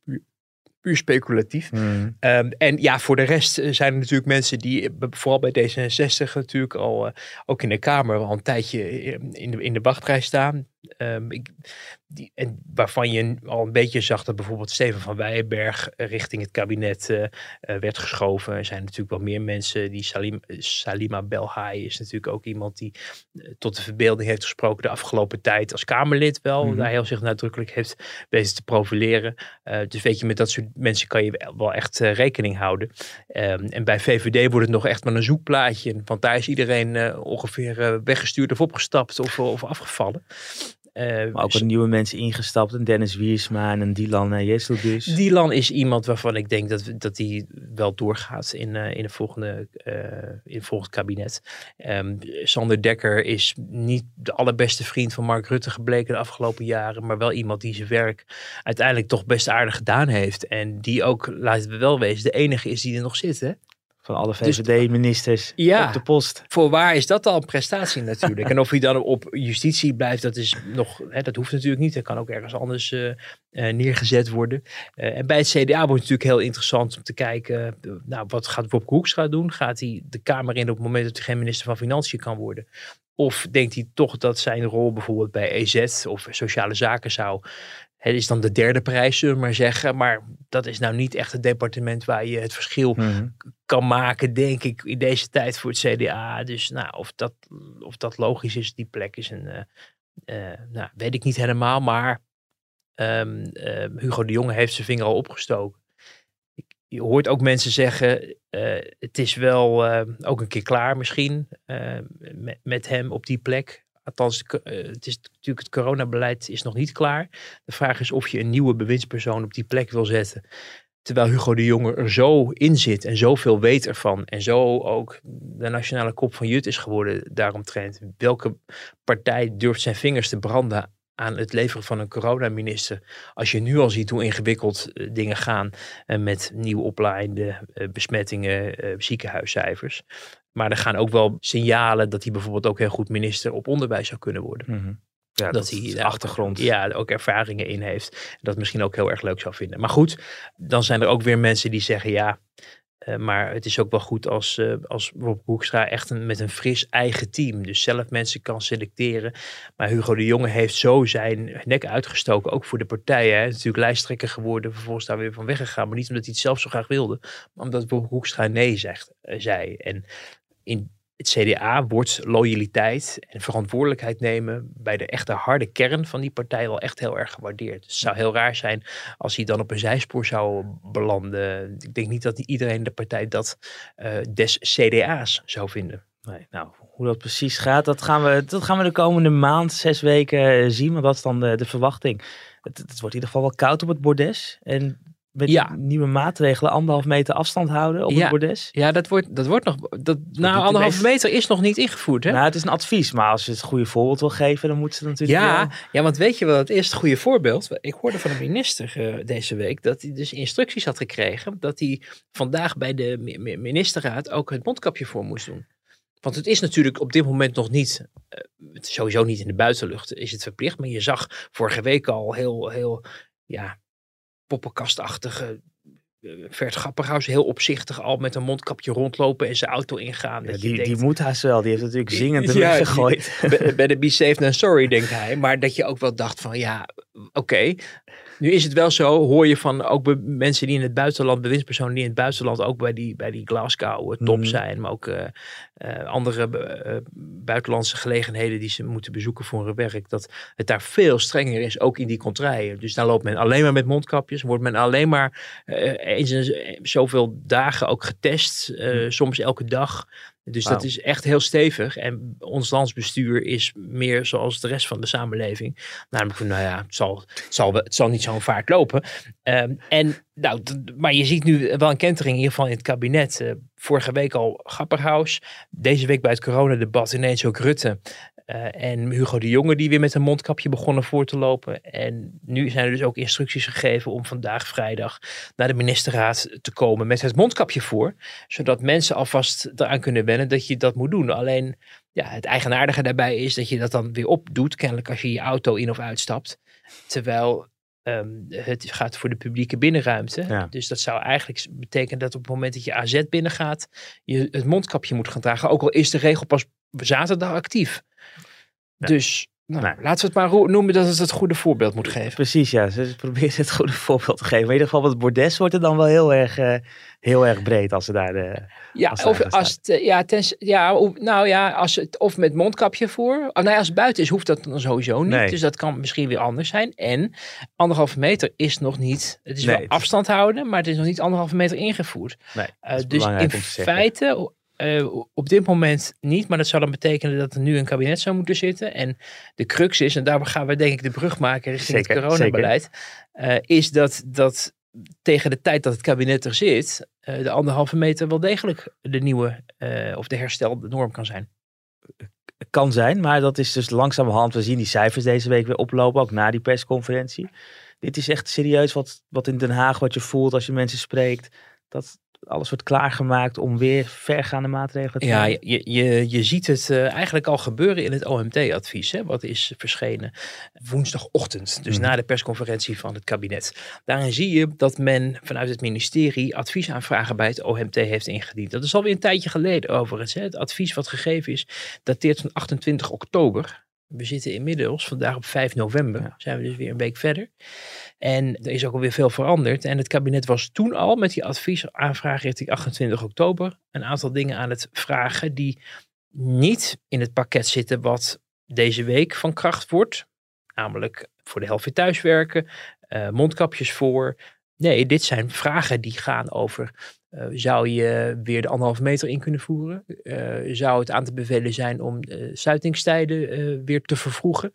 puur, speculatief. Mhm. Ehm, en ja, voor de rest eh, zijn er natuurlijk mensen die, eh, vooral bij D66 natuurlijk al, eh, ook in de Kamer al een tijdje in de, in de wachtrij staan. Ehm, ik, die, en waarvan je al een beetje zag dat bijvoorbeeld Steven van Weijenberg eh, richting het kabinet eh, eh, werd geschoven. Er zijn natuurlijk wel meer mensen. Die Salim, Salima Belhaai is natuurlijk ook iemand die tot de verbeelding heeft gesproken de afgelopen tijd als Kamerlid wel. Mhm. Daar heel zich nadrukkelijk heeft weten te profileren. Dus weet je, met dat soort mensen kan je wel- echt rekening houden. Ehm, en bij VVD wordt het nog echt maar een zoekplaatje. Want daar is iedereen ongeveer weggestuurd of opgestapt of, of afgevallen. Eh, Maar ook wat nieuwe mensen ingestapt. Een Dennis Wiersma en een Dylan uh, Jesselbus. Dylan is iemand waarvan ik denk dat, dat hij wel doorgaat in, eh, in, de volgende, eh, in het volgende kabinet. Ehm, Sander Dekker is niet de allerbeste vriend van Mark Rutte gebleken de afgelopen jaren. Maar wel iemand die zijn werk uiteindelijk toch best aardig gedaan heeft. En die ook, laten we wel wezen, de enige is die er nog zit. Hè? Van alle VVD-ministers Dus- Ja. op de post. Voor waar is dat al een prestatie natuurlijk? en of hij dan op justitie blijft, dat is nog, hè, dat hoeft natuurlijk niet. Dat kan ook ergens anders eh, eh, neergezet worden. Eh, en bij het CDA wordt het natuurlijk heel interessant om te kijken, nou, wat gaat Bob Hoekstra doen? Gaat hij de Kamer in op het moment dat hij geen minister van Financiën kan worden? Of denkt hij toch dat zijn rol bijvoorbeeld bij EZ of sociale zaken zou het is dan de derde prijs, zullen we maar zeggen. Maar dat is nou niet echt het departement waar je het verschil Mhm. kan maken, denk ik, in deze tijd voor het CDA. Dus nou, of dat, of dat logisch is, die plek is een. eh, eh, nou, weet ik niet helemaal, maar ehm, ehm, Hugo de Jonge heeft zijn vinger al opgestoken. Ik- Je hoort ook mensen zeggen, eh, het is wel ook een keer klaar misschien met, met hem op die plek. Althans, eh, het is natuurlijk het coronabeleid is nog niet klaar. De vraag is of je een nieuwe bewindspersoon op die plek wil zetten. Terwijl Hugo de Jonge er zo in zit en zoveel weet ervan. En zo ook de nationale kop van Jut is geworden daaromtrent. Welke partij durft zijn vingers te branden aan het leveren van een coronaminister? Als je nu al ziet hoe ingewikkeld eh, dingen gaan eh, met nieuw oplaaiende besmettingen, ziekenhuiscijfers. Maar er gaan ook wel signalen dat hij bijvoorbeeld ook heel goed minister op onderwijs zou kunnen worden. Mhm. Ja, Dat dat, hij daar achtergrond. Ja, er ook ervaringen in heeft. Dat misschien ook heel erg leuk zou vinden. Maar goed, dan zijn er ook weer mensen die zeggen ja. eh, maar het is ook wel goed als, eh, als Rob Hoekstra echt een, met een fris eigen team. Dus zelf mensen kan selecteren. Maar Hugo de Jonge heeft zo zijn nek uitgestoken. Ook voor de partijen. Hij is natuurlijk lijsttrekker geworden. Vervolgens daar weer van weggegaan. Maar niet omdat hij het zelf zo graag wilde. Maar omdat Rob Hoekstra nee zegt, eh, zei. En in het CDA wordt loyaliteit en verantwoordelijkheid nemen bij de echte harde kern van die partij wel echt heel erg gewaardeerd. Het zou heel raar zijn als hij dan op een zijspoor zou belanden. Ik denk niet dat iedereen de partij dat eh, des CDA's zou vinden. Nee, nou, hoe dat precies gaat, dat gaan we, dat gaan we de komende maand, zes weken eh, zien. Maar dat is dan de, de verwachting. Het, het wordt in ieder geval wel koud op het bordes. En met Ja. nieuwe maatregelen, anderhalf meter afstand houden op Ja. het bordes. Ja, dat wordt, dat wordt nog. Dat, nou, de meest- meter is nog niet ingevoerd. Hè? Nou, het is een advies, maar als je het goede voorbeeld wil geven, dan moet ze natuurlijk Ja, wel- ja, want weet je wat het is? Het goede voorbeeld. Ik hoorde van een minister eh, deze week dat hij dus instructies had gekregen. Dat hij vandaag bij de mi- mi- ministerraad ook het mondkapje voor moest doen. Want het is natuurlijk op dit moment nog niet, eh, sowieso niet in de buitenlucht is het verplicht. Maar je zag vorige week al heel, heel, ja, poppenkastachtige eh, Vert Grapperhaus heel opzichtig al met een mondkapje rondlopen en zijn auto ingaan. Ja, Dat je die, die moet haast wel. Die heeft natuurlijk zingend Ja, die- gegooid. Be- Better be safe than sorry, denkt hij. Maar dat je ook wel dacht van ja, oké. Nu is het wel zo, hoor je van ook be- mensen die in het buitenland, bewindspersonen die in het buitenland ook bij die, bij die Glasgow eh, top Mhm. zijn. Maar ook eh, eh, andere buitenlandse gelegenheden die ze moeten bezoeken voor hun werk. Dat het daar veel strenger is, ook in die contraien. Dus daar loopt men alleen maar met mondkapjes. Wordt men alleen maar eens in zoveel dagen ook getest. eh, soms elke dag. Dus dat is echt heel stevig. En ons landsbestuur is meer zoals de rest van de samenleving. Namelijk van, nou ja, het zal, het zal, het zal niet zo'n vaart lopen. Ehm, en, nou, maar je ziet nu wel een kentering, in ieder geval in het kabinet. Eh, vorige week al Grapperhaus. Deze week bij het coronadebat ineens ook Rutte. Eh, en Hugo de Jonge die weer met een mondkapje begonnen voor te lopen. En nu zijn er dus ook instructies gegeven om vandaag vrijdag naar de ministerraad te komen met het mondkapje voor. Zodat mensen alvast eraan kunnen wennen dat je dat moet doen. Alleen ja, het eigenaardige daarbij is dat je dat dan weer opdoet. Kennelijk als je je auto in of uitstapt. Terwijl ehm, het gaat voor de publieke binnenruimte. Ja. Dus dat zou eigenlijk betekenen dat op het moment dat je AZ binnengaat, je het mondkapje moet gaan dragen. Ook al is de regel pas zaterdag actief. Ja. Dus nou, Nee. laten we het maar noemen dat het het goede voorbeeld moet geven. Precies, ja. Ze proberen het goede voorbeeld te geven. Maar in ieder geval, het bordes wordt er dan wel heel erg, eh, heel erg breed als ze daar... De, Ja, als of daar als het, eh, ja, tens, ja, nou ja, als het, of met mondkapje voor. Oh, nou ja, als het buiten is, hoeft dat dan sowieso niet. Nee. Dus dat kan misschien weer anders zijn. En anderhalve meter is nog niet, het is Nee, wel het afstand houden, maar het is nog niet anderhalve meter ingevoerd. Eh, is dus in feite, eh, op dit moment niet, maar dat zou dan betekenen dat er nu een kabinet zou moeten zitten. En de crux is, en daar gaan we denk ik de brug maken richting Zeker, het coronabeleid, eh, is dat, dat tegen de tijd dat het kabinet er zit, eh, de anderhalve meter wel degelijk de nieuwe of de herstelde norm kan zijn. kan zijn, maar dat is dus langzamerhand. We zien die cijfers deze week weer oplopen, ook na die persconferentie. Dit is echt serieus wat, wat in Den Haag, wat je voelt als je mensen spreekt. Dat alles wordt klaargemaakt om weer vergaande maatregelen te Ja, nemen? je, je, je ziet het uh, eigenlijk al gebeuren in het OMT-advies. Wat is verschenen woensdagochtend, dus Mhm. na de persconferentie van het kabinet. Daarin zie je dat men vanuit het ministerie adviesaanvragen bij het OMT heeft ingediend. Dat is alweer een tijdje geleden overigens. Hè. Het advies wat gegeven is, dateert van 28 oktober. We zitten inmiddels, vandaag op 5 november, Ja. zijn we dus weer een week verder. En er is ook alweer veel veranderd. En het kabinet was toen al met die adviesaanvraag richting 28 oktober een aantal dingen aan het vragen die niet in het pakket zitten wat deze week van kracht wordt. Namelijk voor de helft weer thuiswerken, eh, mondkapjes voor. Nee, dit zijn vragen die gaan over, eh, zou je weer de anderhalve meter in kunnen voeren? Eh, zou het aan te bevelen zijn om uh, sluitingstijden weer te vervroegen?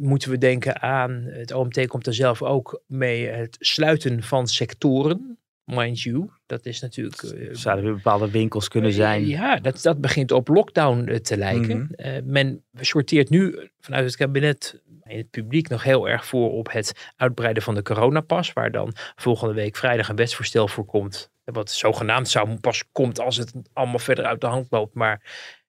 Moeten we denken aan, het OMT komt er zelf ook mee, het sluiten van sectoren. Mind you, dat is natuurlijk... Zouden weer bepaalde winkels kunnen zijn? ja, dat, dat begint op lockdown te lijken. Mhm. Men sorteert nu vanuit het kabinet in het publiek nog heel erg voor op het uitbreiden van de coronapas. Waar dan volgende week vrijdag een wetsvoorstel voor komt. Wat zogenaamd zou pas komt als het allemaal verder uit de hand loopt. Maar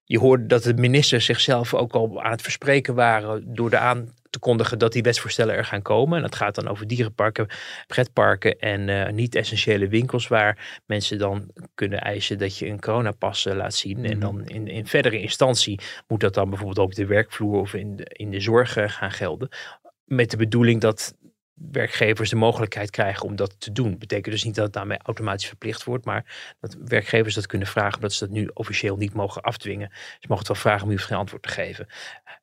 je hoorde dat de ministers zichzelf ook al aan het verspreken waren door de aan te kondigen dat die wetsvoorstellen er gaan komen. En dat gaat dan over dierenparken, pretparken en uh, niet-essentiële winkels waar mensen dan kunnen eisen dat je een coronapas uh, laat zien. Mm -hmm. En dan in, in verdere instantie moet dat dan bijvoorbeeld ook op de werkvloer of in de, in de zorg gaan gelden. Met de bedoeling dat werkgevers de mogelijkheid krijgen om dat te doen. Betekent dus niet dat het daarmee automatisch verplicht wordt, maar dat werkgevers dat kunnen vragen, omdat ze dat nu officieel niet mogen afdwingen. Ze mogen het wel vragen om u geen antwoord te geven.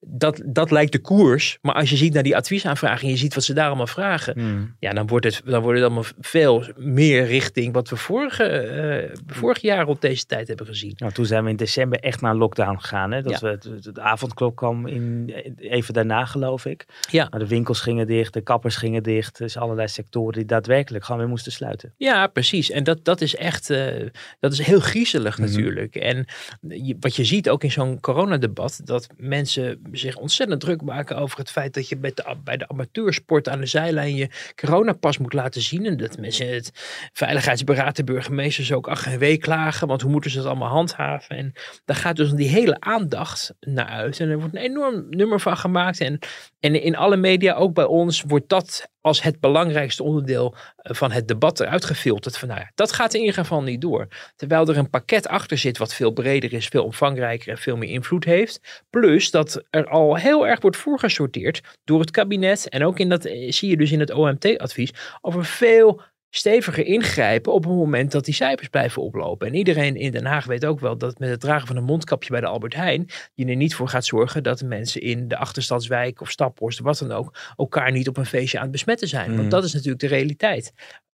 Dat, dat lijkt de koers, maar als je ziet naar die adviesaanvragen en je ziet wat ze daar allemaal vragen, Hmm. ja, dan wordt, het, dan wordt het allemaal veel meer richting wat we vorige, uh, vorig jaar rond deze tijd hebben gezien. Nou, toen zijn we in december echt naar lockdown gegaan. Hè? Dat Ja. we, het, het avondklok kwam in, even daarna, geloof ik. Ja. Maar de winkels gingen dicht, de kappers gingen dicht. Dus allerlei sectoren die daadwerkelijk gewoon weer moesten sluiten. Ja, precies. En dat, dat is echt, uh, dat is heel griezelig Mhm. natuurlijk. En je, wat je ziet ook in zo'n coronadebat, dat mensen zich ontzettend druk maken over het feit dat je bij de, bij de amateursport aan de zijlijn je coronapas moet laten zien. En dat mensen het veiligheidsberaad, de burgemeesters ook ach en wee klagen, want hoe moeten ze dat allemaal handhaven? En daar gaat dus die hele aandacht naar uit. En er wordt een enorm nummer van gemaakt. En, en in alle media, ook bij ons, wordt dat als het belangrijkste onderdeel van het debat eruit gefilterd. Van nou ja, dat gaat in ieder geval niet door. Terwijl er een pakket achter zit wat veel breder is, veel omvangrijker en veel meer invloed heeft. Plus dat er al heel erg wordt voorgesorteerd door het kabinet. En ook in dat zie je dus in het OMT-advies over veel steviger ingrijpen op het moment dat die cijfers blijven oplopen. En iedereen in Den Haag weet ook wel dat met het dragen van een mondkapje bij de Albert Heijn je er niet voor gaat zorgen dat de mensen in de achterstadswijk of Staphorst, wat dan ook, elkaar niet op een feestje aan het besmetten zijn. Want dat is natuurlijk de realiteit.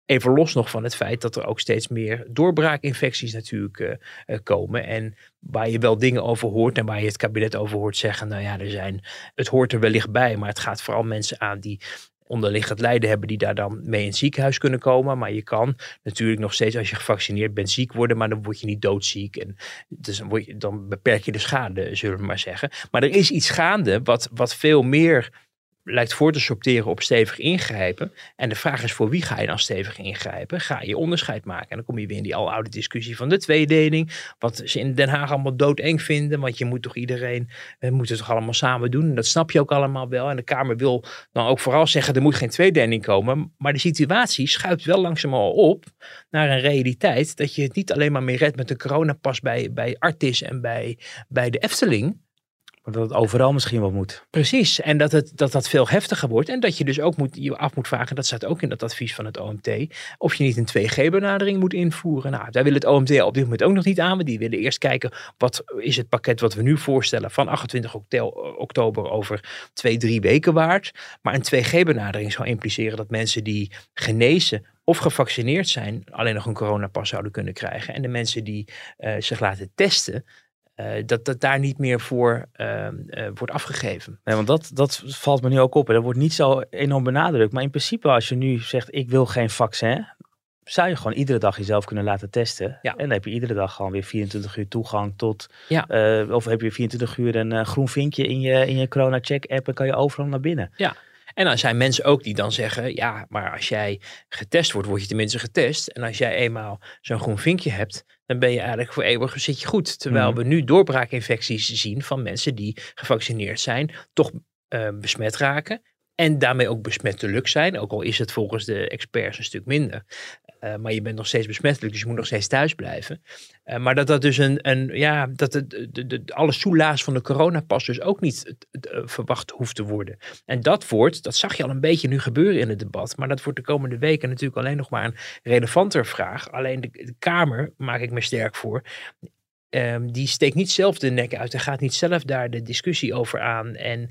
Even los nog van het feit dat er ook steeds meer doorbraakinfecties natuurlijk uh, uh, komen. En waar je wel dingen over hoort en waar je het kabinet over hoort zeggen. Nou ja, er zijn, het hoort er wellicht bij, maar het gaat vooral mensen aan die onderliggend lijden hebben die daar dan mee in het ziekenhuis kunnen komen. Maar je kan natuurlijk nog steeds als je gevaccineerd bent ziek worden, maar dan word je niet doodziek. En dus dan, beperk je de schade, zullen we maar zeggen. Maar er is iets gaande wat, wat veel meer lijkt voor te sorteren op stevig ingrijpen. En de vraag is voor wie ga je dan stevig ingrijpen? Ga je onderscheid maken? En dan kom je weer in die aloude discussie van de tweedeling. Wat ze in Den Haag allemaal doodeng vinden. Want je moet toch iedereen, we moeten het toch allemaal samen doen. En dat snap je ook allemaal wel. En de Kamer wil dan ook vooral zeggen, er moet geen tweedeling komen. Maar de situatie schuift wel langzaam op naar een realiteit. Dat je het niet alleen maar meer redt met de coronapas bij, bij Artis en bij, bij de Efteling. Maar dat het overal misschien wel moet. Precies, en dat, het, dat dat veel heftiger wordt. En dat je dus ook moet, je af moet vragen, dat staat ook in dat advies van het OMT, of je niet een 2G-benadering moet invoeren. Nou, daar wil het OMT op dit moment ook nog niet aan. Want die willen eerst kijken, wat is het pakket wat we nu voorstellen van 28 oktober over twee, drie weken waard. Maar een 2G-benadering zou impliceren dat mensen die genezen of gevaccineerd zijn, alleen nog een coronapas zouden kunnen krijgen. En de mensen die uh, zich laten testen, uh, dat dat daar niet meer voor uh, uh, wordt afgegeven. Nee, want dat, dat valt me nu ook op. En dat wordt niet zo enorm benadrukt. Maar in principe, als je nu zegt: Ik wil geen vaccin. Zou je gewoon iedere dag jezelf kunnen laten testen. Ja. En dan heb je iedere dag gewoon weer 24 uur toegang tot. Ja. of heb je 24 uur een groen vinkje in je, in je corona-check-app en kan je overal naar binnen. Ja. En dan zijn mensen ook die dan zeggen, ja, maar als jij getest wordt, word je tenminste getest. En als jij eenmaal zo'n groen vinkje hebt, dan ben je eigenlijk voor eeuwig zit je goed. Terwijl Mhm. we nu doorbraakinfecties zien van mensen die gevaccineerd zijn, toch eh, besmet raken. En daarmee ook besmettelijk zijn. Ook al is het volgens de experts een stuk minder. Eh, maar je bent nog steeds besmettelijk, dus je moet nog steeds thuis blijven. Eh, maar dat dat dus een, een ja, dat het, de, de, alle soelaas van de coronapas dus ook niet eh, verwacht hoeft te worden. En dat wordt, dat zag je al een beetje nu gebeuren in het debat. Maar dat wordt de komende weken natuurlijk alleen nog maar een relevanter vraag. Alleen de Kamer, maak ik me sterk voor, ehm, die steekt niet zelf de nek uit en gaat niet zelf daar de discussie over aan. En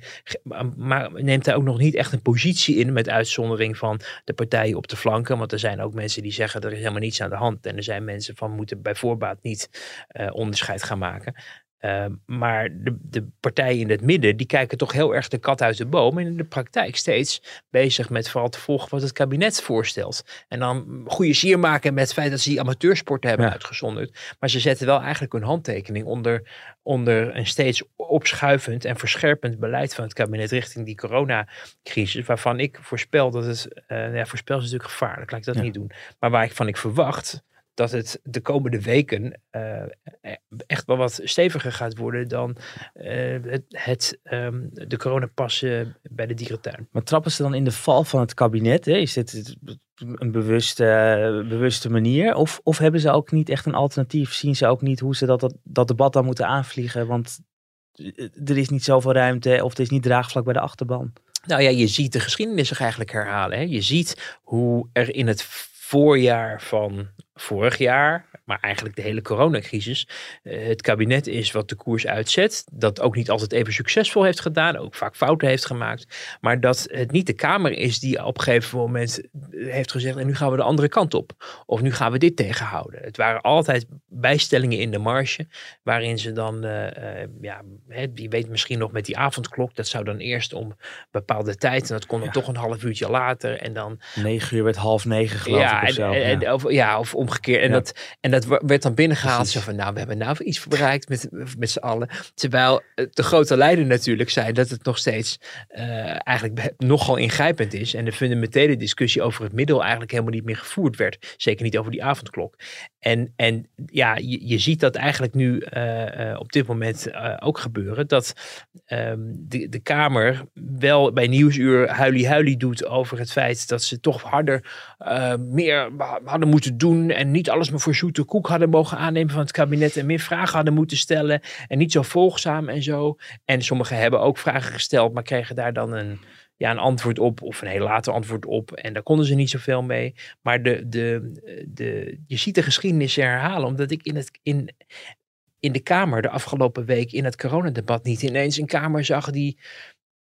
maar neemt daar ook nog niet echt een positie in, met uitzondering van de partijen op de flanken. Want er zijn ook mensen die zeggen er is helemaal niets aan de hand. En er zijn mensen van moeten bij voorbaat niet eh, onderscheid gaan maken. Ehm, maar de, de partijen in het midden, die kijken toch heel erg de kat uit de boom. En in de praktijk steeds bezig met vooral te volgen wat het kabinet voorstelt. En dan goede sier maken met het feit dat ze die amateursporten hebben Ja. uitgezonderd. Maar ze zetten wel eigenlijk hun handtekening onder, onder een steeds opschuivend en verscherpend beleid van het kabinet richting die coronacrisis. Waarvan ik voorspel dat het, eh ja, voorspel is natuurlijk gevaarlijk, laat ik dat Ja. niet doen. Maar waar ik van ik verwacht dat het de komende weken eh, echt wel wat steviger gaat worden dan eh, het, het, ehm, de coronapassen bij de dierentuin. Maar trappen ze dan in de val van het kabinet? Hè? Is dit het- een bewuste, bewuste manier? Of, of hebben ze ook niet echt een alternatief? Zien ze ook niet hoe ze dat, dat, dat debat dan moeten aanvliegen? Want er is niet zoveel ruimte of er is niet draagvlak bij de achterban. Nou ja, je ziet de geschiedenis zich eigenlijk herhalen. Hè? Je ziet hoe er in het voorjaar van vorig jaar, maar eigenlijk de hele coronacrisis, eh, het kabinet is wat de koers uitzet. Dat ook niet altijd even succesvol heeft gedaan, ook vaak fouten heeft gemaakt. Maar dat het niet de Kamer is die op een gegeven moment heeft gezegd, en nu gaan we de andere kant op. Of nu gaan we dit tegenhouden. Het waren altijd bijstellingen in de marge, waarin ze dan, eh, eh, ja, je weet misschien nog met die avondklok, dat zou dan eerst om bepaalde tijd. En dat kon dan Ja. toch een half uurtje later. En dan. Negen uur werd half negen geloof ja, ik of en, zo. en- ja. en- of, ja, of omgekeerd. En, Ja. dat, en dat werd dan binnengehaald. Precies. Zo van, nou, we hebben nou iets bereikt met, met z'n allen. Terwijl het de grote leider natuurlijk zei dat het nog steeds eh, eigenlijk nogal ingrijpend is. En de fundamentele discussie over het middel eigenlijk helemaal niet meer gevoerd werd. Zeker niet over die avondklok. En, en ja, je, je ziet dat eigenlijk nu eh, eh, op dit moment eh, ook gebeuren. Dat ehm, de, de Kamer wel bij Nieuwsuur huilie-huilie doet over het feit dat ze toch harder, meer hadden moeten doen. En niet alles maar voor zoete koek hadden mogen aannemen van het kabinet. En meer vragen hadden moeten stellen. En niet zo volgzaam en zo. En sommigen hebben ook vragen gesteld, maar kregen daar dan een, ja, een antwoord op. Of een heel later antwoord op. En daar konden ze niet zoveel mee. Maar de, de, de, je ziet de geschiedenis herhalen. Omdat ik in, het, in, in de Kamer de afgelopen week in het coronadebat niet ineens een Kamer zag die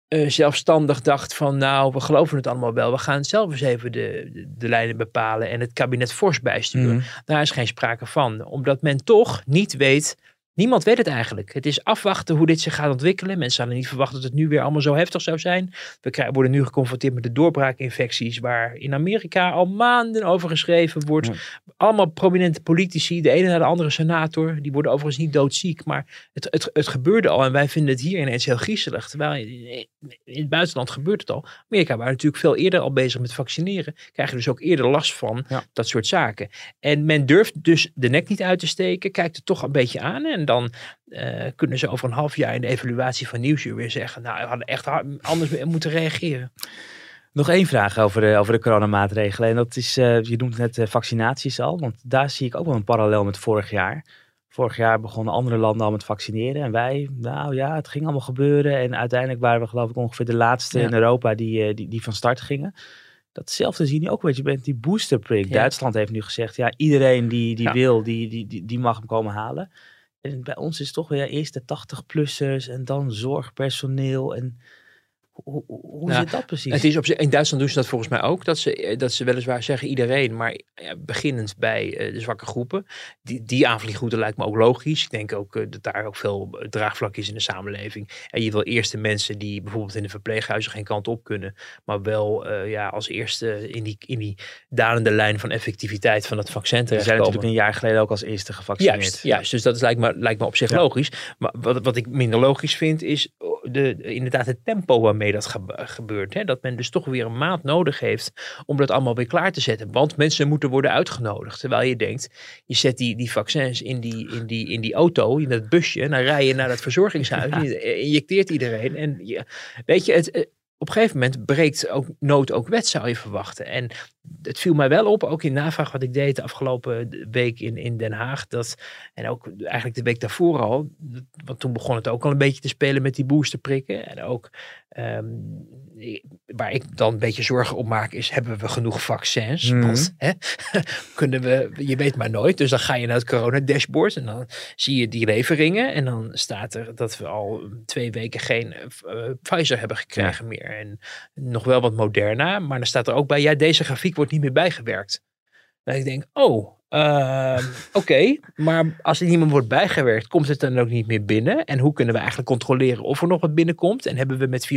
eh, zelfstandig dacht van nou, we geloven het allemaal wel. We gaan zelf eens even de, de, de lijnen bepalen en het kabinet fors bijsturen. Mhm. Daar is geen sprake van. Omdat men toch niet weet, niemand weet het eigenlijk. Het is afwachten hoe dit zich gaat ontwikkelen. Mensen hadden niet verwacht dat het nu weer allemaal zo heftig zou zijn. We krijgen, worden nu geconfronteerd met de doorbraakinfecties waar in Amerika al maanden over geschreven wordt. Ja. Allemaal prominente politici, de ene naar de andere senator. Die worden overigens niet doodziek, maar het, het, het gebeurde al. En wij vinden het hier ineens heel griezelig. Terwijl in, het buitenland gebeurt het al. Amerika waren natuurlijk veel eerder al bezig met vaccineren. Krijgen dus ook eerder last van Ja. dat soort zaken. En men durft dus de nek niet uit te steken. Kijkt het toch een beetje aan. En dan eh, kunnen ze over een half jaar in de evaluatie van Nieuwsuur weer zeggen. Nou, we hadden echt anders moeten reageren. Nog één vraag over de, over de coronamaatregelen. En dat is, eh, je noemt net eh, vaccinaties al. Want daar zie ik ook wel een parallel met vorig jaar. Vorig jaar begonnen andere landen al met vaccineren. En wij, nou ja, het ging allemaal gebeuren. En uiteindelijk waren we geloof ik ongeveer de laatste Ja. in Europa die, die, die van start gingen. Datzelfde zie je nu ook een beetje met die boosterprik. Ja. Duitsland heeft nu gezegd, ja, iedereen die, die Ja. wil, die, die, die, die mag hem komen halen. Bij ons is toch weer eerst de 80-plussers en dan zorgpersoneel. En hoe, hoe, zit dat precies? Het is op, zich- in Duitsland doen ze dat volgens mij ook. Dat ze, eh, dat ze weliswaar zeggen iedereen, maar ja, beginnend bij eh, de zwakke groepen. Die, die aanvliegroute lijkt me ook logisch. Ik denk ook eh, dat daar ook veel draagvlak is in de samenleving. En je wil eerst de mensen die bijvoorbeeld in de verpleeghuizen geen kant op kunnen. Maar wel eh, ja, als eerste in die, in die dalende lijn van effectiviteit van het vaccin Ze zijn terechtkomen. natuurlijk een jaar geleden ook als eerste gevaccineerd. Juist, juist, dus dat is, lijkt, me, lijkt me op zich Ja. logisch. Maar wat, wat ik minder logisch vind is, de, inderdaad het tempo waarmee dat gebeurt. Hè? Dat men dus toch weer een maand nodig heeft om dat allemaal weer klaar te zetten. Want mensen moeten worden uitgenodigd. Terwijl je denkt, je zet die, die vaccins in die, in, die, in die auto, in dat busje, en dan rij je naar dat verzorgingshuis. Je injecteert iedereen. En je, weet je, het, op een gegeven moment breekt ook nood ook wet, zou je verwachten. En het viel mij wel op, ook in navraag wat ik deed de afgelopen week in, in Den Haag. Dat, en ook eigenlijk de week daarvoor al. Want toen begon het ook al een beetje te spelen met die boosterprikken. En ook ehm, waar ik dan een beetje zorgen op maak is, hebben we genoeg vaccins? Mm Want hè, kunnen we, je weet maar nooit. Dus dan ga je naar het corona dashboard en dan zie je die leveringen. En dan staat er dat we al twee weken geen uh, Pfizer hebben gekregen meer. En nog wel wat Moderna. Maar dan staat er ook bij, ja deze grafiek wordt niet meer bijgewerkt. Dat ik denk, oh, uh, Oké, maar als er niet meer wordt bijgewerkt, komt het dan ook niet meer binnen? En hoe kunnen we eigenlijk controleren of er nog wat binnenkomt? En hebben we met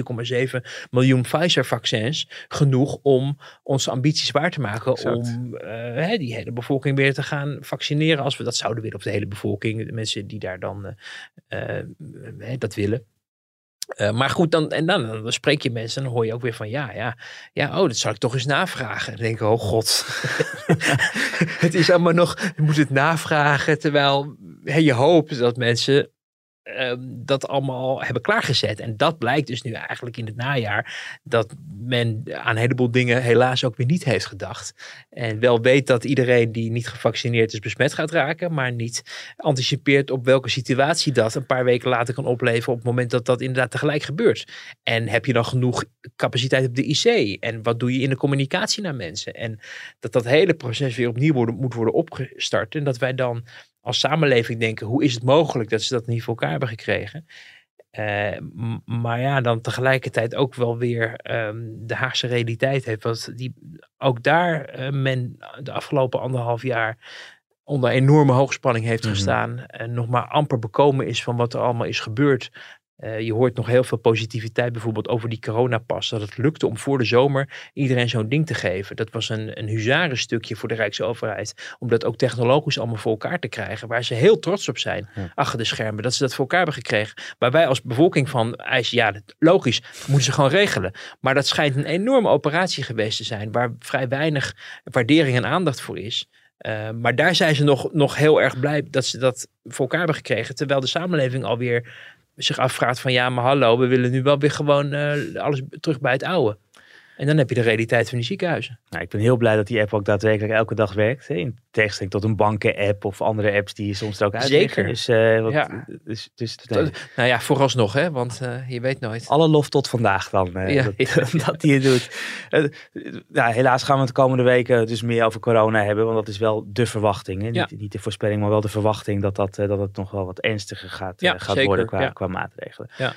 4,7 miljoen Pfizer-vaccins genoeg om onze ambities waar te maken om uh, die hele bevolking weer te gaan vaccineren als we dat zouden willen, of de hele bevolking, de mensen die daar dan uh, dat willen. Uh, maar goed, dan, en dan, dan, spreek je mensen en dan hoor je ook weer van ja, ja, ja, oh, dat zal ik toch eens navragen. dan denk ik, oh god, het is allemaal nog, je moet het navragen, terwijl je hoopt dat mensen Ehm, dat allemaal hebben klaargezet. En dat blijkt dus nu eigenlijk in het najaar dat men aan een heleboel dingen helaas ook weer niet heeft gedacht. En wel weet dat iedereen die niet gevaccineerd is besmet gaat raken, maar niet anticipeert op welke situatie dat een paar weken later kan opleveren op het moment dat dat inderdaad tegelijk gebeurt. En heb je dan genoeg capaciteit op de IC? En wat doe je in de communicatie naar mensen? En dat dat hele proces weer opnieuw moet worden opgestart. En dat wij dan als samenleving denken, hoe is het mogelijk dat ze dat niet voor elkaar hebben gekregen? Uh, maar ja, dan tegelijkertijd ook wel weer um, de Haagse realiteit heeft. Want die, ook daar uh, men de afgelopen anderhalf jaar onder enorme hoogspanning heeft mhm. gestaan. En nog maar amper bekomen is van wat er allemaal is gebeurd. Uh, je hoort nog heel veel positiviteit bijvoorbeeld over die coronapas. Dat het lukte om voor de zomer iedereen zo'n ding te geven. Dat was een, een huzarenstukje voor de Rijksoverheid. Om dat ook technologisch allemaal voor elkaar te krijgen. Waar ze heel trots op zijn achter de schermen. Dat ze dat voor elkaar hebben gekregen. Waar wij als bevolking van eisen, ja logisch, moeten ze gewoon regelen. Maar dat schijnt een enorme operatie geweest te zijn. Waar vrij weinig waardering en aandacht voor is. Uh, maar daar zijn ze nog, nog heel erg blij dat ze dat voor elkaar hebben gekregen. Terwijl de samenleving alweer zich afvraagt van ja, maar hallo, we willen nu wel weer gewoon uh, alles terug bij het oude. En dan heb je de realiteit van die ziekenhuizen. Nou, ik ben heel blij dat die app ook daadwerkelijk elke dag werkt. Hè? In tegenstelling tot een banken-app of andere apps die je soms er ook uit. Zeker. Dus, uh, wat, ja. dus, dus nee. Nou ja, vooralsnog, hè? want uh, je weet nooit. Alle lof tot vandaag dan, uh, ja. dat, dat hij het doet. nou, helaas gaan we het de komende weken dus meer over corona hebben, want dat is wel de verwachting. Hè? Niet, de voorspelling, maar wel de verwachting dat, dat, dat het nog wel wat ernstiger gaat, gaat worden qua, qua maatregelen. Ja.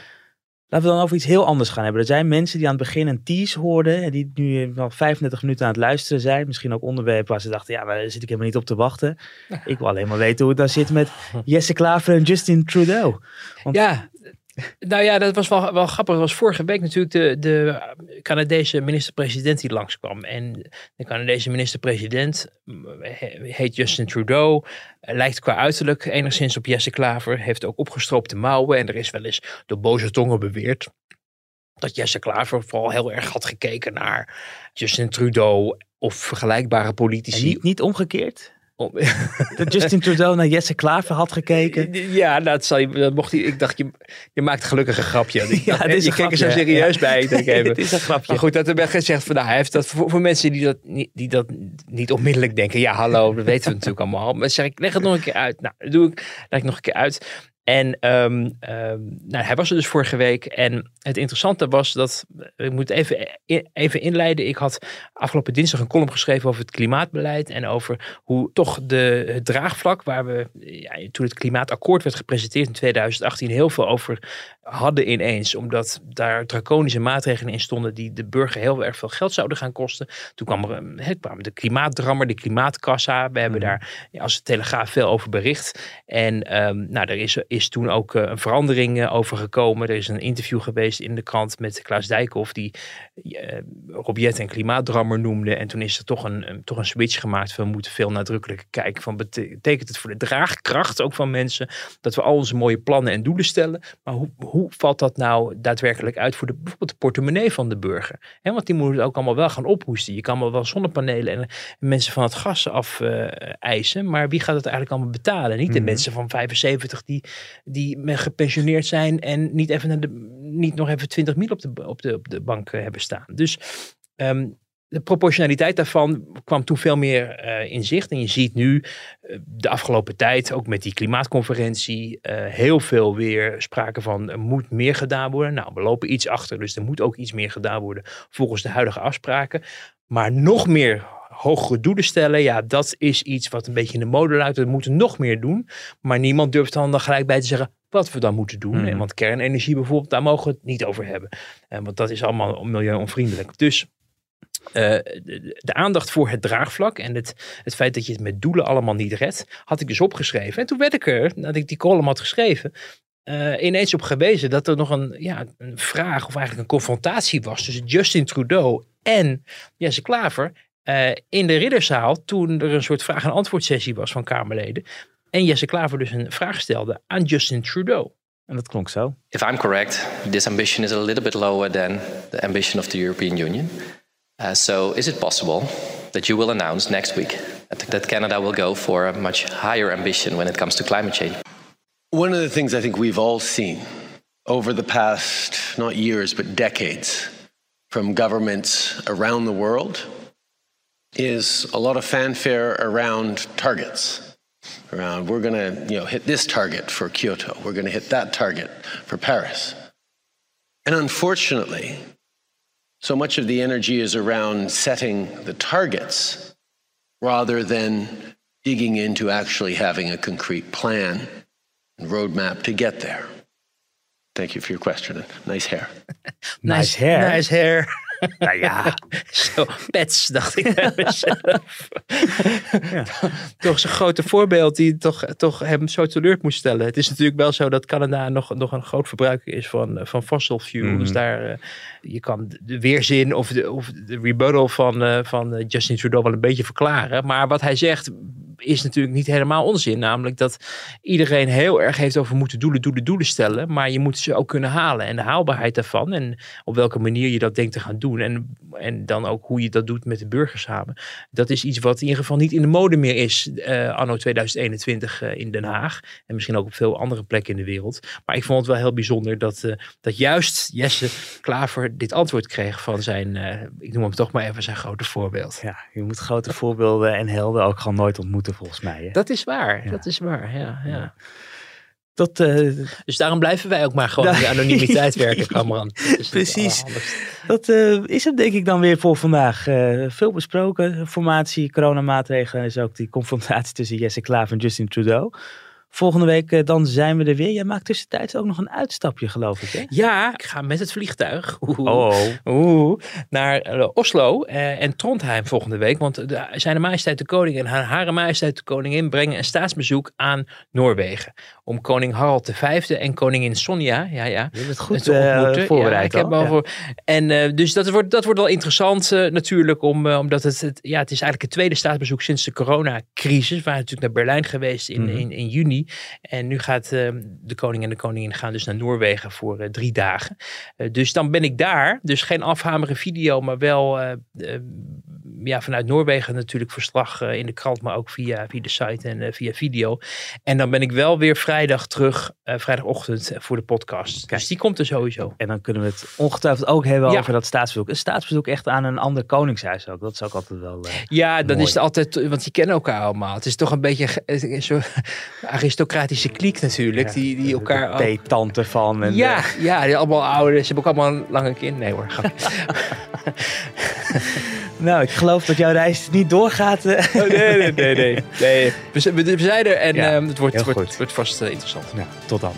Laten we dan over iets heel anders gaan hebben. Er zijn mensen die aan het begin een tease hoorden. En die nu al 35 minuten aan het luisteren zijn. Misschien ook onderwerpen waar ze dachten, ja, maar daar zit ik helemaal niet op te wachten. Ik wil alleen maar weten hoe het dan zit met Jesse Klaver en Justin Trudeau. Want ja, nou ja, dat was wel, wel grappig. Dat was vorige week natuurlijk de, de Canadese minister-president die langskwam. En de Canadese minister-president heet Justin Trudeau. Lijkt qua uiterlijk enigszins op Jesse Klaver. Heeft ook opgestroopte mouwen. En er is wel eens door boze tongen beweerd dat Jesse Klaver vooral heel erg had gekeken naar Justin Trudeau of vergelijkbare politici. niet, niet omgekeerd? dat Justin Trudeau naar Jesse Klaver had gekeken. Ja, dat, zal je, dat mocht hij. Ik dacht, je, je maakt gelukkig een grapje. ja, is je kijkt er zo serieus bij. Ik denk even. het is een grapje. Maar goed, dat er werd gezegd van, nou, hij heeft dat voor, voor mensen die dat, niet, die dat niet onmiddellijk denken. Ja, hallo, dat weten we natuurlijk allemaal. Maar zeg ik, leg het nog een keer uit. Nou, dat doe ik, leg ik nog een keer uit. En um, um, nou, hij was er dus vorige week. En het interessante was dat, ik moet even, even inleiden. Ik had afgelopen dinsdag een column geschreven over het klimaatbeleid. En over hoe toch de, het draagvlak, waar we ja, toen het klimaatakkoord werd gepresenteerd in 2018, heel veel over hadden ineens. Omdat daar draconische maatregelen in stonden die de burger heel erg veel geld zouden gaan kosten. Toen kwam er he, kwam de klimaatdrammer, de klimaatkassa. We hebben mhm. daar als Telegraaf veel over bericht. En um, nou, er is, is toen ook uh, een verandering uh, over gekomen. Er is een interview geweest in de krant met Klaas Dijkhoff die Robjet een klimaatdrammer noemde. En toen is er toch een, toch een switch gemaakt. We moeten veel nadrukkelijker kijken van betekent het voor de draagkracht ook van mensen dat we al onze mooie plannen en doelen stellen. Maar hoe hoe valt dat nou daadwerkelijk uit voor de, bijvoorbeeld de portemonnee van de burger? He, want die moet het ook allemaal wel gaan ophoesten. Je kan wel wel zonnepanelen en, mensen van het gas af uh, eisen, maar wie gaat het eigenlijk allemaal betalen? Niet de mhm. mensen van 75 die, die gepensioneerd zijn en niet, even naar de, niet nog even 20 mil op de, op de, op de bank hebben Dus um, de proportionaliteit daarvan kwam toen veel meer uh, in zicht. En je ziet nu uh, de afgelopen tijd, ook met die klimaatconferentie, uh, heel veel weer sprake van er moet meer gedaan worden. Nou, we lopen iets achter, dus er moet ook iets meer gedaan worden volgens de huidige afspraken. Maar nog meer hogere doelen stellen, ja, dat is iets wat een beetje in de mode luidt. We moeten nog meer doen. Maar niemand durft dan, dan gelijk bij te zeggen wat we dan moeten doen. Mm. Want kernenergie bijvoorbeeld, daar mogen we het niet over hebben. En want dat is allemaal milieuonvriendelijk. Dus uh, de, aandacht voor het draagvlak en het, het feit dat je het met doelen allemaal niet redt, had ik dus opgeschreven. En toen werd ik er, nadat ik die column had geschreven, uh, ineens op gewezen dat er nog een, ja, een vraag of eigenlijk een confrontatie was tussen Justin Trudeau en Jesse Klaver uh, in de ridderzaal toen er een soort vraag- en antwoord sessie was van Kamerleden. En Jesse Klaver dus een vraag stelde aan Justin Trudeau. En dat klonk zo. If I'm correct, this ambition is a little bit lower than the ambition of the European Union. Uh, so, is it possible that you will announce next week that Canada will go for a much higher ambition when it comes to climate change? One of the things I think we've all seen over the past, not years, but decades, from governments around the world is a lot of fanfare around targets. Around, we're going to you know, hit this target for Kyoto, we're going to hit that target for Paris. And unfortunately, so much of the energy is around setting the targets rather than digging into actually having a concrete plan and roadmap to get there. Thank you for your question. Nice hair. nice, nice hair. Nice hair. Nou ja, zo pets, dacht ik ja. Toch zo'n grote voorbeeld die toch, toch hem zo teleur moest stellen. Het is natuurlijk wel zo dat Canada nog, nog een groot verbruiker is van, van fossil fuel. Mhm. Dus daar, uh, je kan de weerzin of de, of de rebuttal van, uh, van Justin Trudeau wel een beetje verklaren. Maar wat hij zegt is natuurlijk niet helemaal onzin. Namelijk dat iedereen heel erg heeft over moeten doelen, doelen, doelen stellen. Maar je moet ze ook kunnen halen. En de haalbaarheid daarvan en op welke manier je dat denkt te gaan doen. En, en dan ook hoe je dat doet met de burgers samen. Dat is iets wat in ieder geval niet in de mode meer is uh, anno 2021 uh, in Den Haag. En misschien ook op veel andere plekken in de wereld. Maar ik vond het wel heel bijzonder dat, uh, dat juist Jesse Klaver dit antwoord kreeg van zijn, ik noem hem toch maar even zijn grote voorbeeld. Ja, je moet grote voorbeelden en helden ook gewoon nooit ontmoeten volgens mij. Hè? Dat is waar, dat is waar, ja. ja. Dat, uh, dus daarom blijven wij ook maar gewoon in de anonimiteit werken, Cameron. Precies. Dat uh, is het denk ik dan weer voor vandaag. Uh, veel besproken. Formatie, coronamaatregelen is ook die confrontatie tussen Jesse Klaver en Justin Trudeau. Volgende week uh, dan zijn we er weer. Jij maakt tussentijds ook nog een uitstapje, geloof ik. Hè? Ja, ik ga met het vliegtuig oeh, oh. Oeh, naar uh, Oslo uh, en Trondheim volgende week. Want de, zijn majesteit de koning en haar, hare majesteit de koningin brengen een staatsbezoek aan Noorwegen. Om koning Harald V en koningin Sonja ja, ja, Je bent goed voorbereid. Ja, ik heb al voor, en dus dat wordt, dat wordt wel interessant natuurlijk. Om, omdat het, het, ja, het is eigenlijk het tweede staatsbezoek sinds de coronacrisis. We waren natuurlijk naar Berlijn geweest in, mm -hmm. in, in juni. En nu gaat uh, de koning en de koningin gaan dus naar Noorwegen voor uh, drie dagen. Uh, dus dan ben ik daar. Dus geen afhameren video, maar wel ja, vanuit Noorwegen natuurlijk verslag in de krant, maar ook via, via de site en via video. En dan ben ik wel weer vrijdag terug, vrijdagochtend voor de podcast. Kijk. Dus die komt er sowieso. En dan kunnen we het ongetwijfeld ook hebben over dat staatsbezoek. Een staatsbezoek echt aan een ander koningshuis ook. Dat is ook altijd wel. ja, dat is altijd, want die kennen elkaar allemaal. Het is toch een beetje zo aristocratische kliek natuurlijk. die, die elkaar ook... tante van. En ja, ja, die allemaal ouders. Ze hebben ook allemaal een lange kind. Nee hoor, Nou, ik geloof dat jouw reis niet doorgaat. Oh, nee, nee, nee, nee, nee. We, we, zijn er en ja, um, het, wordt, wordt, wordt, vast uh, interessant. Tot dan.